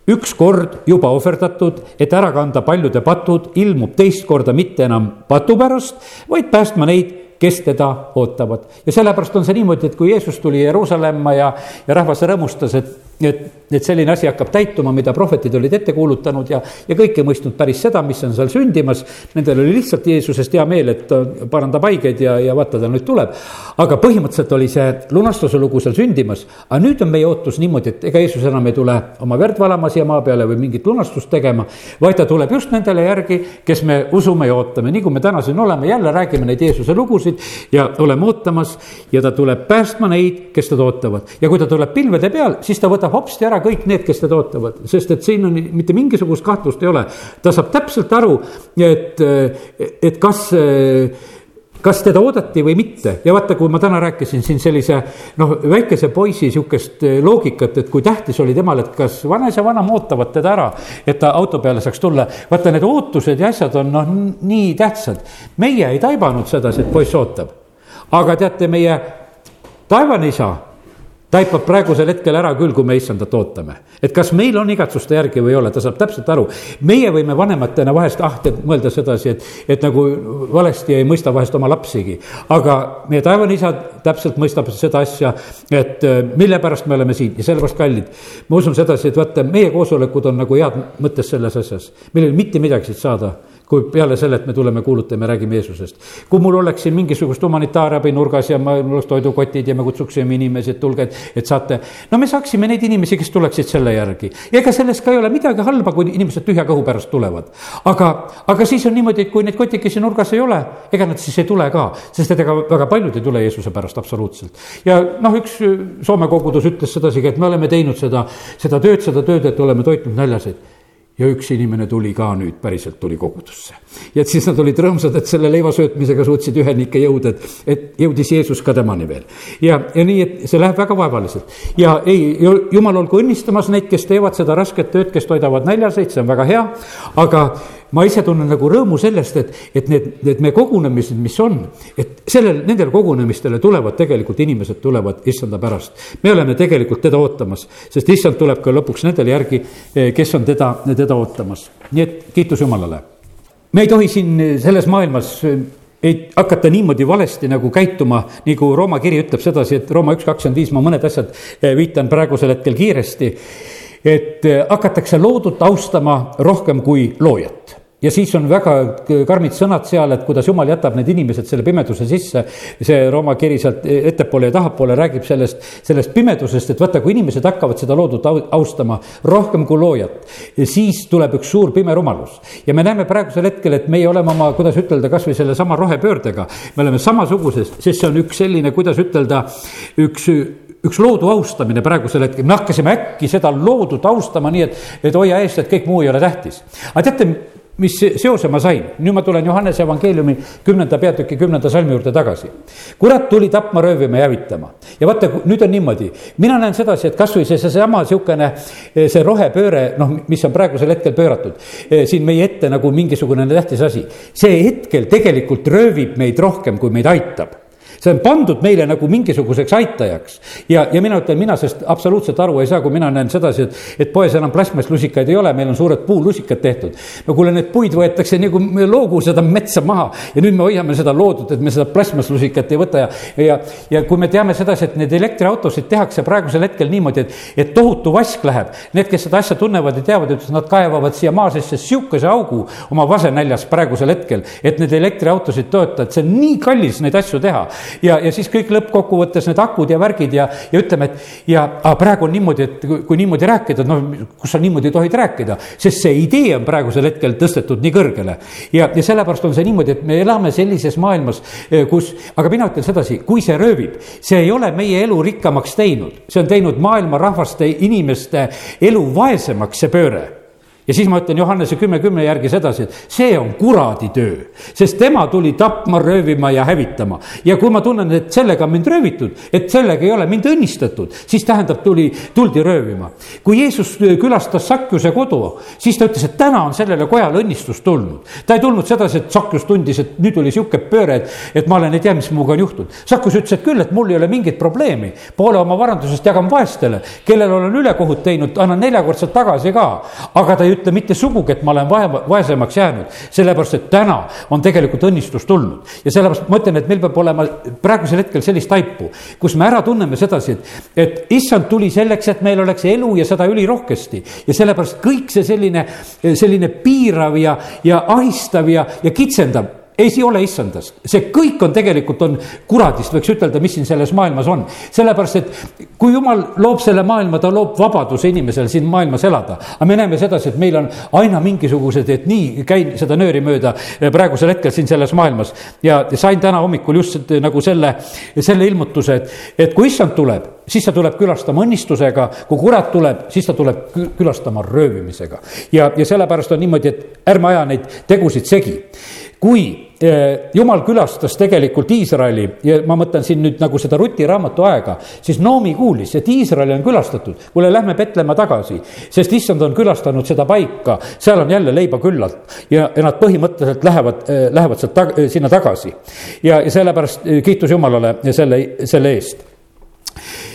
üks kord juba ohverdatud, et ära kanda paljude patud, ilmub teist korda mitte enam patu pärast, vaid päästma neid, kes teda ootavad. ja sellepärast on see niimoodi, et kui Jeesus tuli Jeruusalemma ja, ja rahvas rõõmustas, et et, et selline asi hakkab täituma, mida prohvetid olid ette kuulutanud ja, ja kõik ei mõistnud päris seda, mis on seal sündimas. Nendel oli lihtsalt Jeesusest hea meel, et parandab haigeid ja, ja vaata, ta nüüd tuleb. aga põhimõtteliselt oli see lunastuse lugu seal sündimas, aga nüüd on meie ootus niimoodi, et ega Jeesus enam ei tule oma verd valama siia maa peale või mingit lunastust tegema, vaid ta tuleb just nendele järgi, kes me usume ja ootame, nii kui me täna siin oleme, jälle räägime neid Jeesuse lugusid ja oleme ootamas ja ta tuleb päästma neid, kes teda ootavad ja kui ta tuleb pilvede peal, siis ta võtab hopsti ära kõik need, kes teda ootavad, sest et siin on mitte mingisugust kahtlust ei ole. ta saab täpselt aru, et, et kas kas teda oodati või mitte ja vaata, kui ma täna rääkisin siin sellise noh, väikese poisi sihukest loogikat, et kui tähtis oli temale, et kas vanas ja vanam ootavad teda ära, et ta auto peale saaks tulla. vaata, need ootused ja asjad on noh, nii tähtsad. meie ei taibanud sedasi, et poiss ootab. aga teate, meie taevane isa taipab praegusel hetkel ära küll, kui me issandat ootame. et kas meil on igatsuste järgi või ei ole, ta saab täpselt aru. meie võime vanematena vahest ah, mõelda sedasi, et, et nagu valesti ei mõista vahest oma lapsigi. aga meie taevane isa täpselt mõistab seda asja, et äh, mille pärast me oleme siin ja sellepärast kallid. ma usun sedasi, et vaata, meie koosolekud on nagu head mõttes selles asjas, meil ei ole mitte midagi siit saada kui peale selle, et me tuleme, kuulutame, räägime Jeesusest. kui mul oleks siin mingisugust humanitaarabi nurgas ja mul oleks toidukotid ja me kutsuksime inimesi, et tulge, et, et saate. no me saaksime neid inimesi, kes tuleksid selle järgi. ja ega selles ka ei ole midagi halba, kui inimesed tühja kõhu pärast tulevad. aga, aga siis on niimoodi, et kui neid kotikesi nurgas ei ole, ega nad siis ei tule ka, sest et ega väga paljud ei tule Jeesuse pärast absoluutselt. ja noh, üks Soome kogudus ütles sedasigi, et me oleme teinud seda, seda tööd, seda tööd, et oleme toitnud näljaseid ja üks inimene tuli ka nüüd, päriselt tuli kogudusse. ja et siis nad olid rõõmsad, et selle leiva söötmisega suutsid üheni ikka jõuda, et, et jõudis Jeesus ka temani veel. ja, ja nii, et see läheb väga vaevaliselt. ja ei, jumal olgu õnnistamas neid, kes teevad seda rasket tööd, kes toidavad näljaseid, see on väga hea, aga ma ise tunnen nagu rõõmu sellest, et, et need, need meie kogunemised, mis on, et sellel, nendele kogunemistele tulevad tegelikult inimesed tulevad issanda pärast. me oleme tegelikult teda ootamas, sest issand tuleb ka lõpuks nendele järgi, eh, kes on teda, teda ootamas. nii et kiitus Jumalale. me ei tohi siin selles maailmas eh, ei hakata niimoodi valesti nagu käituma, nagu Rooma kiri ütleb sedasi, et Rooma üks kakskümmend viis, ma mõned asjad eh, viitan praegusel hetkel kiiresti. et hakatakse loodut austama rohkem kui loojat ja siis on väga karmid sõnad seal, et kuidas jumal jätab need inimesed selle pimeduse sisse. see Rooma kiri sealt ettepoole ja tahapoole räägib sellest, sellest pimedusest, et vaata, kui inimesed hakkavad seda loodut austama rohkem kui loojat, siis tuleb üks suur pime rumalus. ja me näeme praegusel hetkel, et meie oleme oma, kuidas ütelda, kasvõi sellesama rohepöördega, me oleme samasuguses, sest see on üks selline, kuidas ütelda, üks üks loodu austamine praegusel hetkel, me hakkasime äkki seda loodut austama nii, et, et hoia eest, et kõik muu ei ole tähtis. aga teate, mis seose ma sain, nüüd ma tulen Johannese evangeeliumi kümnenda peatüki kümnenda salmi juurde tagasi. kurat tuli tapma, röövima ja hävitama. ja vaata, nüüd on niimoodi, mina näen sedasi, et kasvõi see, seesama sihukene, see rohepööre, noh, mis on praegusel hetkel pööratud eh, siin meie ette nagu mingisugune tähtis asi. see hetkel tegelikult röövib meid rohkem, kui meid aitab see on pandud meile nagu mingisuguseks aitajaks. ja, ja mina ütlen, mina sellest absoluutselt aru ei saa, kui mina näen sedasi, et, et poes enam plastmasslusikaid ei ole, meil on suured puulusikad tehtud. no kuule, need puid võetakse nagu loogu seda metsa maha ja nüüd me hoiame seda loodut, et me seda plastmasslusikat ei võta ja, ja, ja kui me teame sedasi, et need elektriautosid tehakse praegusel hetkel niimoodi, et, et tohutu vask läheb. Need, kes seda asja tunnevad ja teavad, et nad kaevavad siia maa sisse sihukese augu oma vasenäljas praegusel hetkel, et need elektriautosid toetada, et see on nii kallis neid asju teha ja, ja siis kõik lõppkokkuvõttes need akud ja värgid ja, ja ütleme, et ja praegu on niimoodi, et kui, kui niimoodi rääkida, noh, kus sa niimoodi tohid rääkida, sest see idee on praegusel hetkel tõstetud nii kõrgele. ja, ja sellepärast on see niimoodi, et me elame sellises maailmas, eh, kus, aga mina ütlen sedasi, kui see röövib, see ei ole meie elu rikkamaks teinud, see on teinud maailma rahvaste, inimeste elu vaesemaks, see pööre ja siis ma ütlen Johannese kümme kümne järgi sedasi, et see on kuradi töö, sest tema tuli tapma, röövima ja hävitama. ja kui ma tunnen, et sellega on mind röövitud, et sellega ei ole mind õnnistatud, siis tähendab, tuli, tuldi röövima. kui Jeesus külastas Sakjuse kodu, siis ta ütles, et täna on sellele kojale õnnistus tulnud. ta ei tulnud sedasi, et Sakjus tundis, et nüüd oli sihuke pööre, et, et ma olen, ei tea, mis minuga on juhtunud. Sakjus ütles, et küll, et mul ei ole mingit probleemi, poole oma varandusest jagan vaestele, kellel olen ülekohut teinud, annan neljakordselt tagasi ka, aga ta ei ütle mitte sugugi, et ma olen vaeva, vaesemaks jäänud, sellepärast et täna on tegelikult õnnistus tulnud. ja sellepärast ma ütlen, et meil peab olema praegusel hetkel sellist taipu, kus me ära tunneme sedasi, et, et issand tuli selleks, et meil oleks elu ja seda ülirohkesti. ja sellepärast kõik see selline, selline piirav ja, ja ahistav ja, ja kitsendav ei, see ei ole issandast, see kõik on tegelikult on kuradist, võiks ütelda, mis siin selles maailmas on. sellepärast, et kui jumal loob selle maailma, ta loob vabaduse inimesel siin maailmas elada. aga me näeme sedasi, et meil on aina mingisugused, et nii käin seda nööri mööda praegusel hetkel siin selles maailmas. ja sain täna hommikul just nagu selle, selle ilmutuse, et, et kui issand tuleb siis ta tuleb külastama õnnistusega, kui kurat tuleb, siis ta tuleb külastama röövimisega. ja, ja sellepärast on niimoodi, et ärme aja neid tegusid segi. Kui Eh, jumal külastas tegelikult Iisraeli ja ma mõtlen siin nüüd nagu seda Ruti raamatu aega, siis Noomi kuulis, et Iisraeli on külastatud. kuule, lähme Petlemma tagasi, sest issand on külastanud seda paika, seal on jälle leiba küllalt ja, ja nad põhimõtteliselt lähevad, eh, lähevad sealt tag, sinna tagasi. ja, ja sellepärast eh, kiitus Jumalale selle, selle eest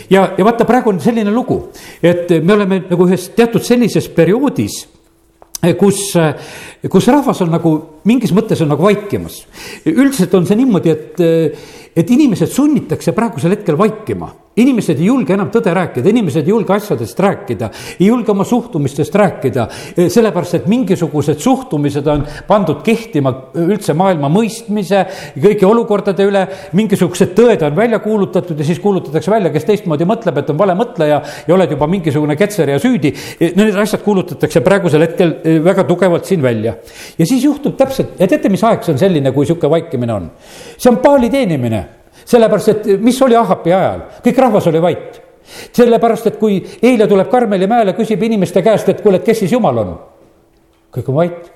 ja, ja vaata, praegu on selline lugu, et me oleme nagu ühes teatud sellises perioodis kus, kus rahvas on nagu mingis mõttes on nagu vaikimas. üldiselt on see niimoodi, et, et inimesed sunnitakse praegusel hetkel vaikima inimesed ei julge enam tõde rääkida, inimesed ei julge asjadest rääkida, ei julge oma suhtumistest rääkida, sellepärast et mingisugused suhtumised on pandud kehtima üldse maailma mõistmise, kõigi olukordade üle, mingisugused tõed on välja kuulutatud ja siis kuulutatakse välja, kes teistmoodi mõtleb, et on vale mõtleja ja oled juba mingisugune ketser ja süüdi. Need asjad kuulutatakse praegusel hetkel eh, väga tugevalt siin välja. ja siis juhtub täpselt, ja teate, mis aeg see on selline, kui sihuke vaikimine on? See on paali teenimine sellepärast, et mis oli Ahapi ajal, kõik rahvas oli vait. sellepärast, et kui eile tuleb Karmeli mäele, küsib inimeste käest, et kuule, et kes siis jumal on. kõik on vait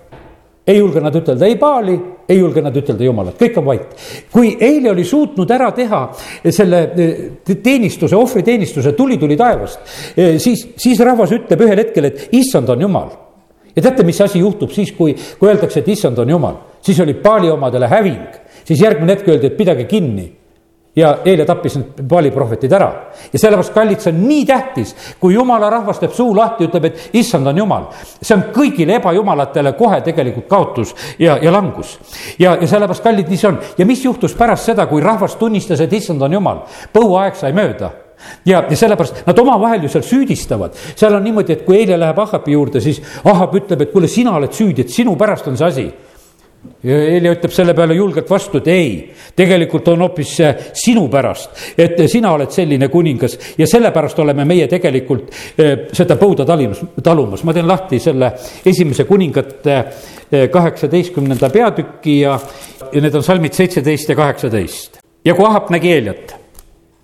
ei julge nad ütelda ei Paali, ei julge nad ütelda Jumalat, kõik on vait. kui eile oli suutnud ära teha selle eh, teenistuse, ohvriteenistuse, tuli tuli taevast, eh, siis, siis rahvas ütleb ühel hetkel, et issand on Jumal. ja teate, mis asi juhtub siis, kui, kui öeldakse, et issand on Jumal, siis oli Paali omadele häving, siis järgmine hetk öeldi, et pidage kinni ja eile tappis need Paali prohvetid ära. ja sellepärast, kallid, see on nii tähtis, kui jumala rahvas teeb suu lahti, ütleb, et issand on jumal. see on kõigile ebajumalatele kohe tegelikult kaotus ja, ja langus. ja, ja sellepärast, kallid, nii see on. ja mis juhtus pärast seda, kui rahvas tunnistas, et issand on jumal? põuaeg sai mööda ja, ja sellepärast nad omavahel ju seal süüdistavad, seal on niimoodi, et kui eile läheb Ahabi juurde, siis Ahab ütleb, et kuule, sina oled süüdi, et sinu pärast on see asi Helja ütleb selle peale julgelt vastu, et ei, tegelikult on hoopis sinu pärast, et sina oled selline kuningas ja sellepärast oleme meie tegelikult eh, seda põuda talimas, talumas. ma teen lahti selle esimese kuningate eh, kaheksateistkümnenda peatüki ja, ja need on salmid seitseteist ja kaheksateist. ja kui Ahab nägi Heljat,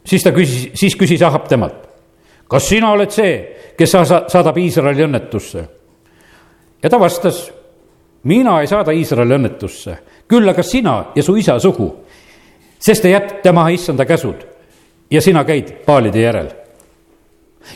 siis ta küsis, siis küsis Ahab temalt, kas sina oled see, kes saadab Iisraeli õnnetusse? ja ta vastas mina ei saada Iisraeli õnnetusse, küll aga sina ja su isa sugu, sest te jätate maha issanda käsud ja sina käid paalide järel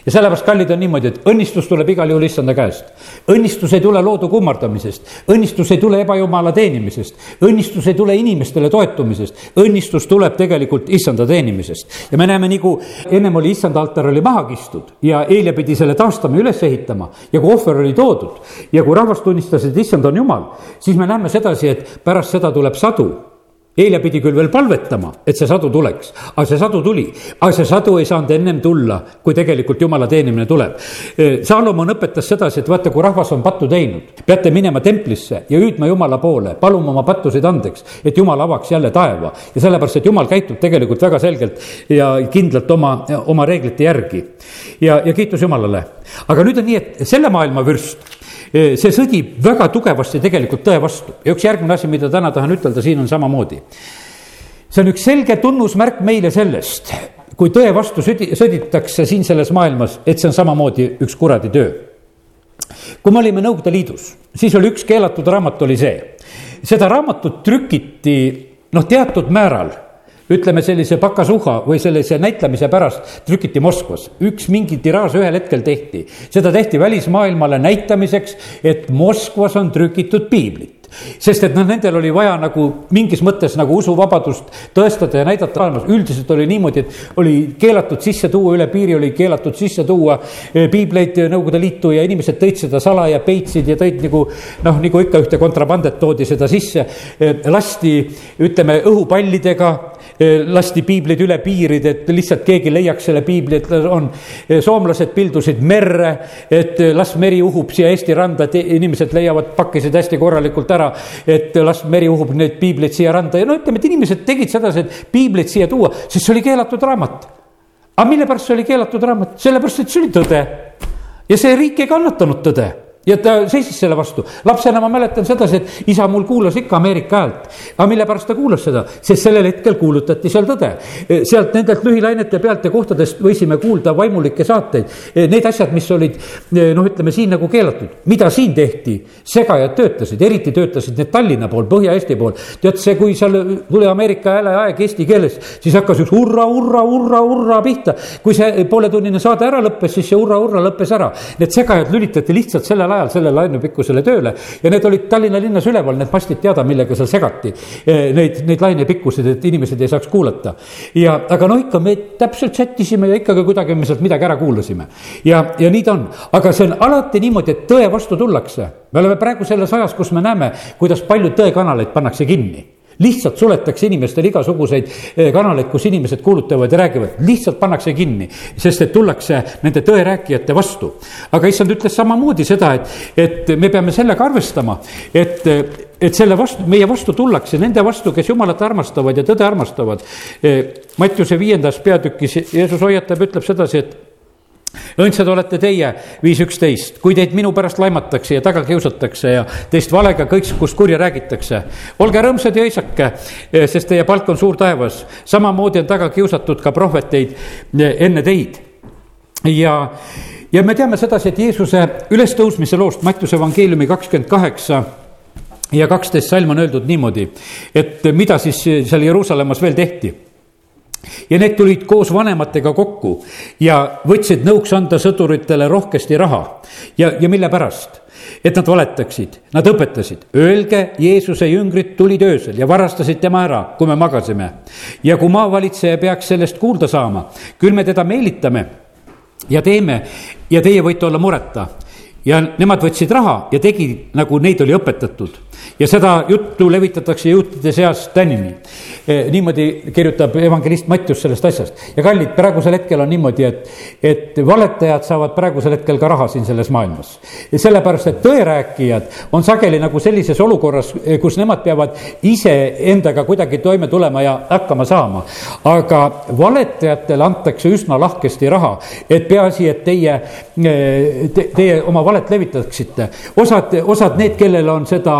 ja sellepärast, kallid, on niimoodi, et õnnistus tuleb igal juhul issanda käest. õnnistus ei tule loodu kummardamisest, õnnistus ei tule ebajumala teenimisest, õnnistus ei tule inimestele toetumisest, õnnistus tuleb tegelikult issanda teenimisest. ja me näeme, nagu ennem oli issanda altar oli maha kistud ja eile pidi selle taastama üles ehitama ja kui ohver oli toodud ja kui rahvas tunnistas, et issand on jumal, siis me näeme sedasi, et pärast seda tuleb sadu eile pidi küll veel palvetama, et see sadu tuleks, aga see sadu tuli, aga see sadu ei saanud ennem tulla, kui tegelikult jumala teenimine tuleb. Saalomon õpetas sedasi, et vaata, kui rahvas on pattu teinud, peate minema templisse ja hüüdma jumala poole, paluma oma pattusid andeks, et jumal avaks jälle taeva ja sellepärast, et jumal käitub tegelikult väga selgelt ja kindlalt oma, oma reeglite järgi. ja, ja kiitus Jumalale, aga nüüd on nii, et selle maailma vürst see sõdib väga tugevasti tegelikult tõe vastu ja üks järgmine asi, mida täna tahan ütelda, siin on samamoodi. see on üks selge tunnusmärk meile sellest, kui tõe vastu sõdi, sõditakse siin selles maailmas, et see on samamoodi üks kuradi töö. kui me olime Nõukogude Liidus, siis oli üks keelatud raamat oli see, seda raamatut trükiti noh, teatud määral ütleme sellise pakasuha või sellise näitlemise pärast trükiti Moskvas. üks mingi tiraaž ühel hetkel tehti, seda tehti välismaailmale näitamiseks, et Moskvas on trükitud piiblit sest et noh, nendel oli vaja nagu mingis mõttes nagu usuvabadust tõestada ja näidata maailmas. üldiselt oli niimoodi, et oli keelatud sisse tuua, üle piiri oli keelatud sisse tuua eh, piibleid Nõukogude Liitu ja inimesed tõid seda salaja, peitsid ja tõid nagu noh, nagu ikka ühte kontrabandet toodi seda sisse. Eh, lasti, ütleme, õhupallidega Eh, lasti piibleid üle piiride, et lihtsalt keegi leiaks selle piibli, et on. Soomlased pildusid merre, et las meri uhub siia Eesti randa, et inimesed leiavad, pakkisid hästi korralikult ära. Et las meri uhub neid piibleid siia randa ja no ütleme, et inimesed tegid sedasi, et piibleid siia tuua, sest see oli keelatud raamat. aga mille pärast see oli keelatud raamat, sellepärast, et see oli tõde. ja see riik ei kannatanud tõde ja ta seisis selle vastu. lapsena ma mäletan sedasi, et isa mul kuulas ikka Ameerika häält. aga mille pärast ta kuulas seda, sest sellel hetkel kuulutati seal tõde. sealt nendelt lühilainete pealt ja kohtadest võisime kuulda vaimulikke saateid. Need asjad, mis olid noh, ütleme siin nagu keelatud, mida siin tehti, segajad töötasid, eriti töötasid need Tallinna pool, Põhja-Eesti pool. tead see, kui seal tuli Ameerika hääle aeg eesti keeles, siis hakkas üks hurra, hurra, hurra, hurra pihta. kui see pooletunnine saade ära lõppes, siis see hurra, hurra lõppes ära. Need segajad lülitati lihtsalt sellel ajal sellele lainepikkusele tööle ja need olid Tallinna linnas üleval, need mastid teada, millega seal segati eh, neid, neid lainepikkuseid, et inimesed ei saaks kuulata. ja, aga noh, ikka me täpselt sättisime ja ikkagi kuidagi me sealt midagi ära kuulasime. ja, ja nii ta on, aga see on alati niimoodi, et tõe vastu tullakse. me oleme praegu selles ajas, kus me näeme, kuidas palju tõekanaleid pannakse kinni lihtsalt suletakse inimestele igasuguseid eh, kanaleid, kus inimesed kuulutavad ja räägivad, lihtsalt pannakse kinni, sest et tullakse nende tõerääkijate vastu. aga issand ütles samamoodi seda, et, et me peame sellega arvestama, et et selle vastu, meie vastu tullakse, nende vastu, kes Jumalat armastavad ja tõde armastavad. Eh, Mattiuse viiendas peatükis Jeesus hoiatab, ütleb sedasi, et õndsad olete teie, viis üksteist, kui teid minu pärast laimatakse ja taga kiusatakse ja teist valega kõikskust kurja räägitakse. olge rõõmsad ja õisake, sest teie palk on suur taevas. samamoodi on taga kiusatud ka prohveteid enne teid. ja, ja me teame sedasi, et Jeesuse ülestõusmise loost Mattiuse evangeeliumi kakskümmend kaheksa ja kaksteist salm on öeldud niimoodi, et mida siis seal Jeruusalemmas veel tehti ja need tulid koos vanematega kokku ja võtsid nõuks anda sõduritele rohkesti raha ja, ja mille pärast? et nad valetaksid, nad õpetasid, öelge, Jeesuse jüngrid tulid öösel ja varastasid tema ära, kui me magasime. ja kui maavalitseja peaks sellest kuulda saama, küll me teda meelitame ja teeme ja teie võite olla mureta. Ja nemad võtsid raha ja tegid, nagu neid oli õpetatud ja seda juttu levitatakse juutide seas tänini. Eh, niimoodi kirjutab evangelist Mattius sellest asjast ja kallid, praegusel hetkel on niimoodi, et, et valetajad saavad praegusel hetkel ka raha siin selles maailmas. sellepärast, et tõerääkijad on sageli nagu sellises olukorras, eh, kus nemad peavad iseendaga kuidagi toime tulema ja hakkama saama. aga valetajatele antakse üsna lahkesti raha, et peaasi, et teie eh, te,, teie oma valet levitaksite. osad, osad need, kellel on seda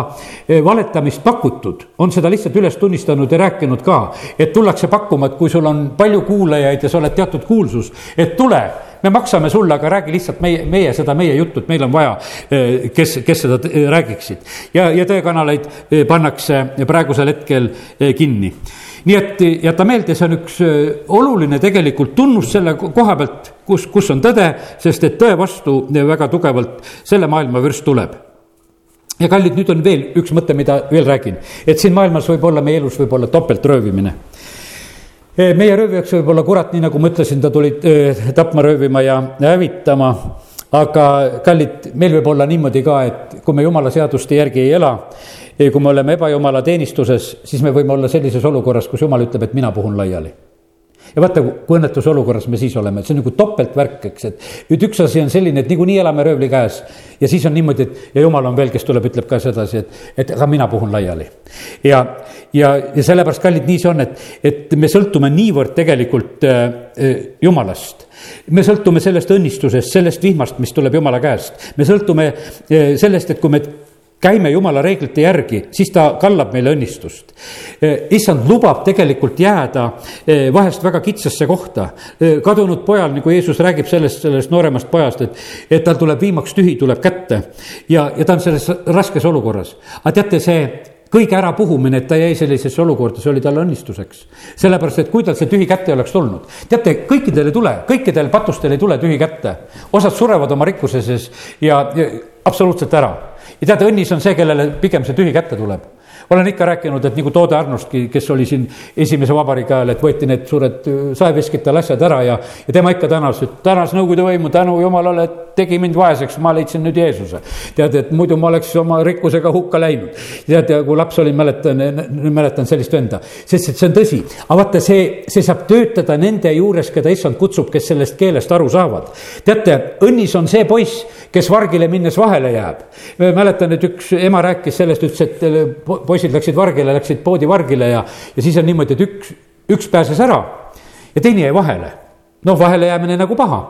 Eh, valetamist pakutud, on seda lihtsalt üles tunnistanud ja rääkinud ka, et tullakse pakkuma, et kui sul on palju kuulajaid ja sa oled teatud kuulsus, et tule me maksame sulle, aga räägi lihtsalt meie, meie seda meie juttu, et meil on vaja, eh, kes, kes seda eh, räägiksid. ja, ja tõekanaleid pannakse praegusel hetkel kinni. Nii et jäta meelde, see on üks oluline tegelikult tunnus selle koha pealt, kus, kus on tõde, sest et tõe vastu väga tugevalt selle maailma vürst tuleb ja kallid, nüüd on veel üks mõte, mida veel räägin, et siin maailmas võib olla, meie elus võib olla topeltröövimine. Meie röövijaks võib olla kurat, nii nagu ma ütlesin, ta tuli tapma, röövima ja hävitama. aga kallid, meil võib olla niimoodi ka, et kui me jumala seaduste järgi ei ela, kui me oleme ebajumala teenistuses, siis me võime olla sellises olukorras, kus jumal ütleb, et mina puhun laiali ja vaata, kui õnnetuse olukorras me siis oleme, see on nagu topeltvärk, eks, et nüüd üks asi on selline, et niikuinii elame röövli käes ja siis on niimoodi, et ja jumal on veel, kes tuleb, ütleb ka sedasi, et, et aga mina puhun laiali. ja, ja, ja sellepärast, kallid, nii see on, et, et me sõltume niivõrd tegelikult äh, äh jumalast me sõltume sellest õnnistusest, sellest vihmast, mis tuleb jumala käest. me sõltume äh, sellest, et kui me käime jumala reeglite järgi, siis ta kallab meile õnnistust. Eh, issand lubab tegelikult jääda eh, vahest väga kitsasse kohta. Eh, kadunud pojal, nagu Jeesus räägib sellest, sellest nooremast pojast, et, et tal tuleb viimaks tühi, tuleb kätte ja, ja ta on selles raskes olukorras. aga teate, see kõige ärapuhumine, et ta jäi sellisesse olukorda, see oli talle õnnistuseks. sellepärast, et kui tal see tühi kätte ei oleks tulnud, teate, kõikidel ei tule, kõikidel patustel ei tule tühi kätte. osad surevad oma rikkuse sees ja, ja absoluutselt ära ja tead, õnnis on see, kellele pigem see tühi kätte tuleb. Olen ikka rääkinud, et nagu Toode Arnostki, kes oli siin esimese vabariigi ajal, et võeti need suured äh, saeveskid tal asjad ära ja, ja tema ikka tänas, et tänas Nõukogude võimu, tänu jumalale, et tegi mind vaeseks, ma leidsin nüüd Jeesuse. tead, et muidu ma oleks oma rikkusega hukka läinud. tead, kui laps olin, mäletan, mäletan sellist venda, sest et see on tõsi. aga vaata, see, see saab töötada nende juures, keda issand kutsub, kes sellest keelest aru saavad. teate, õnnis on see poiss, kes vargile minnes vahele jääb. mäletan, et üks ema rääkis sellest, ütles, et poiss poisid läksid vargile, läksid poodi vargile ja, ja siis on niimoodi, et üks, üks pääses ära ja teine jäi vahele. noh, vahele jäämine nagu paha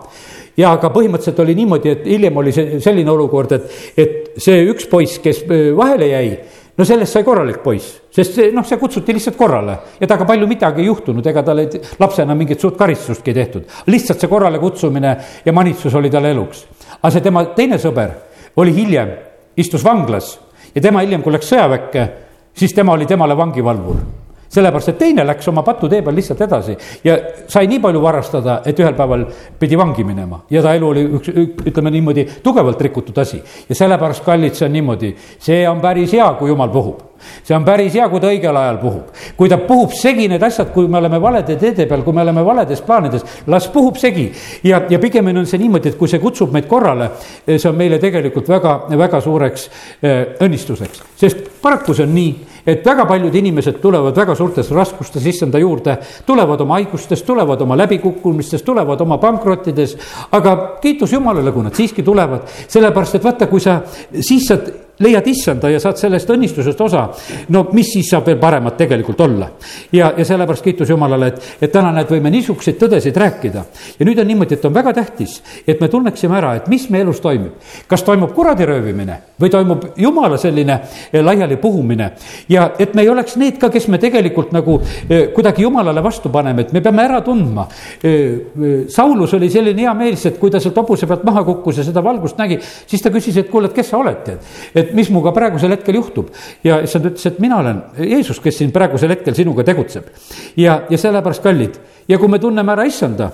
ja aga põhimõtteliselt oli niimoodi, et hiljem oli see selline olukord, et, et see üks poiss, kes vahele jäi, no sellest sai korralik poiss, sest see noh, see kutsuti lihtsalt korrale ja temaga palju midagi ei juhtunud, ega talle lapsena mingit suurt karistustki ei tehtud. lihtsalt see korrale kutsumine ja manitsus oli talle eluks. aga see tema teine sõber oli hiljem, istus vanglas ja tema hiljem, kui läks sõjaväkke, siis tema oli temale vangivalvur sellepärast, et teine läks oma patutee peal lihtsalt edasi ja sai nii palju varastada, et ühel päeval pidi vangi minema ja ta elu oli üks, ütleme niimoodi, tugevalt rikutud asi. ja sellepärast, kallid, see on niimoodi, see on päris hea, kui jumal puhub see on päris hea, kui ta õigel ajal puhub. kui ta puhub segi need asjad, kui me oleme valede teede peal, kui me oleme valedes plaanides, las puhub segi. ja, ja pigemini on see niimoodi, et kui see kutsub meid korrale, see on meile tegelikult väga, väga suureks eh, õnnistuseks. sest paraku see on nii et väga paljud inimesed tulevad väga suurtes raskustes issanda juurde, tulevad oma haigustest, tulevad oma läbikukkumistest, tulevad oma pankrottides. aga kiitus Jumalale, kui nad siiski tulevad, sellepärast et vaata, kui sa siis saad leiad issanda ja saad sellest õnnistusest osa. no mis siis saab veel paremat tegelikult olla. ja, ja sellepärast kiitus Jumalale, et, et täna näed, võime niisuguseid tõdesid rääkida. ja nüüd on niimoodi, et on väga tähtis, et me tunneksime ära, et mis meie elus toimub. kas toimub kuradi röövimine või toimub Jumala selline eh, laialipuhumine. ja et me ei oleks need ka, kes me tegelikult nagu eh, kuidagi Jumalale vastu paneme, et me peame ära tundma. Eh, Saulus oli selline hea meeles, et kui ta sealt hobuse pealt maha kukkus ja seda valgust nägi, siis ta küsis, et kuule, et kes sa oled, tead. et et mis minuga praegusel hetkel juhtub. ja issand ütles, et mina olen Jeesus, kes siin praegusel hetkel sinuga tegutseb. ja, ja sellepärast kallid ja kui me tunneme ära issanda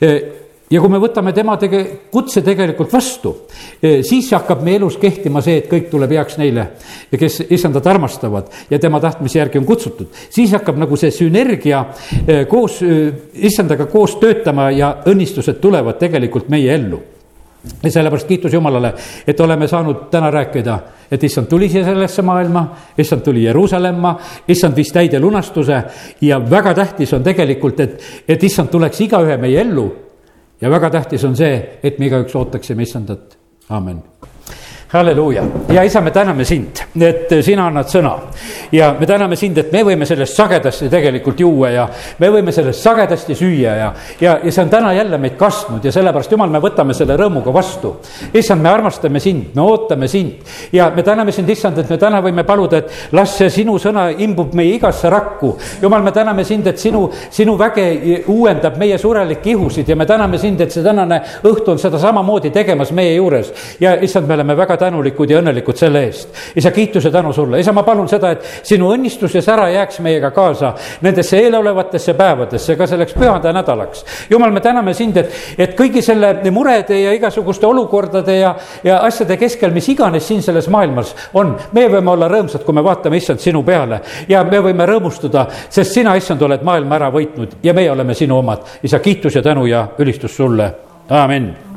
e, ja kui me võtame tema tege-, kutse tegelikult vastu, e, siis hakkab meie elus kehtima see, et kõik tuleb heaks neile, kes issandat armastavad ja tema tahtmise järgi on kutsutud. siis hakkab nagu see sünergia e, koos, issandaga koos töötama ja õnnistused tulevad tegelikult meie ellu ja sellepärast kiitus Jumalale, et oleme saanud täna rääkida, et issand tuli siia sellesse maailma, issand tuli Jeruusalemma, issand viis täide lunastuse ja väga tähtis on tegelikult, et, et issand tuleks igaühe meie ellu. ja väga tähtis on see, et me igaüks ootaksime issandat, aamen halleluuja ja isa, me täname sind, et sina annad sõna ja me täname sind, et me võime sellest sagedasti tegelikult juua ja me võime sellest sagedasti süüa ja, ja, ja see on täna jälle meid kastnud ja sellepärast, jumal, me võtame selle rõõmuga vastu. issand, me armastame sind, me ootame sind ja me täname sind, issand, et me täna võime paluda, et las see sinu sõna imbub meie igasse rakku. jumal, me täname sind, et sinu, sinu väge uuendab meie surelikke ihusid ja me täname sind, et see tänane õhtu on seda samamoodi tegemas meie juures ja issand, me oleme väga tänulikud ja õnnelikud selle eest. isa, kiituse tänu sulle, isa, ma palun seda, et sinu õnnistus ja sära jääks meiega kaasa nendesse eelolevatesse päevadesse, ka selleks pühade nädalaks. jumal, me täname sind, et, et kõigi selle murede ja igasuguste olukordade ja, ja asjade keskel, mis iganes siin selles maailmas on, me võime olla rõõmsad, kui me vaatame, issand, sinu peale ja me võime rõõmustada, sest sina, issand, oled maailma ära võitnud ja meie oleme sinu omad. isa, kiitus ja tänu ja ülistus sulle, amin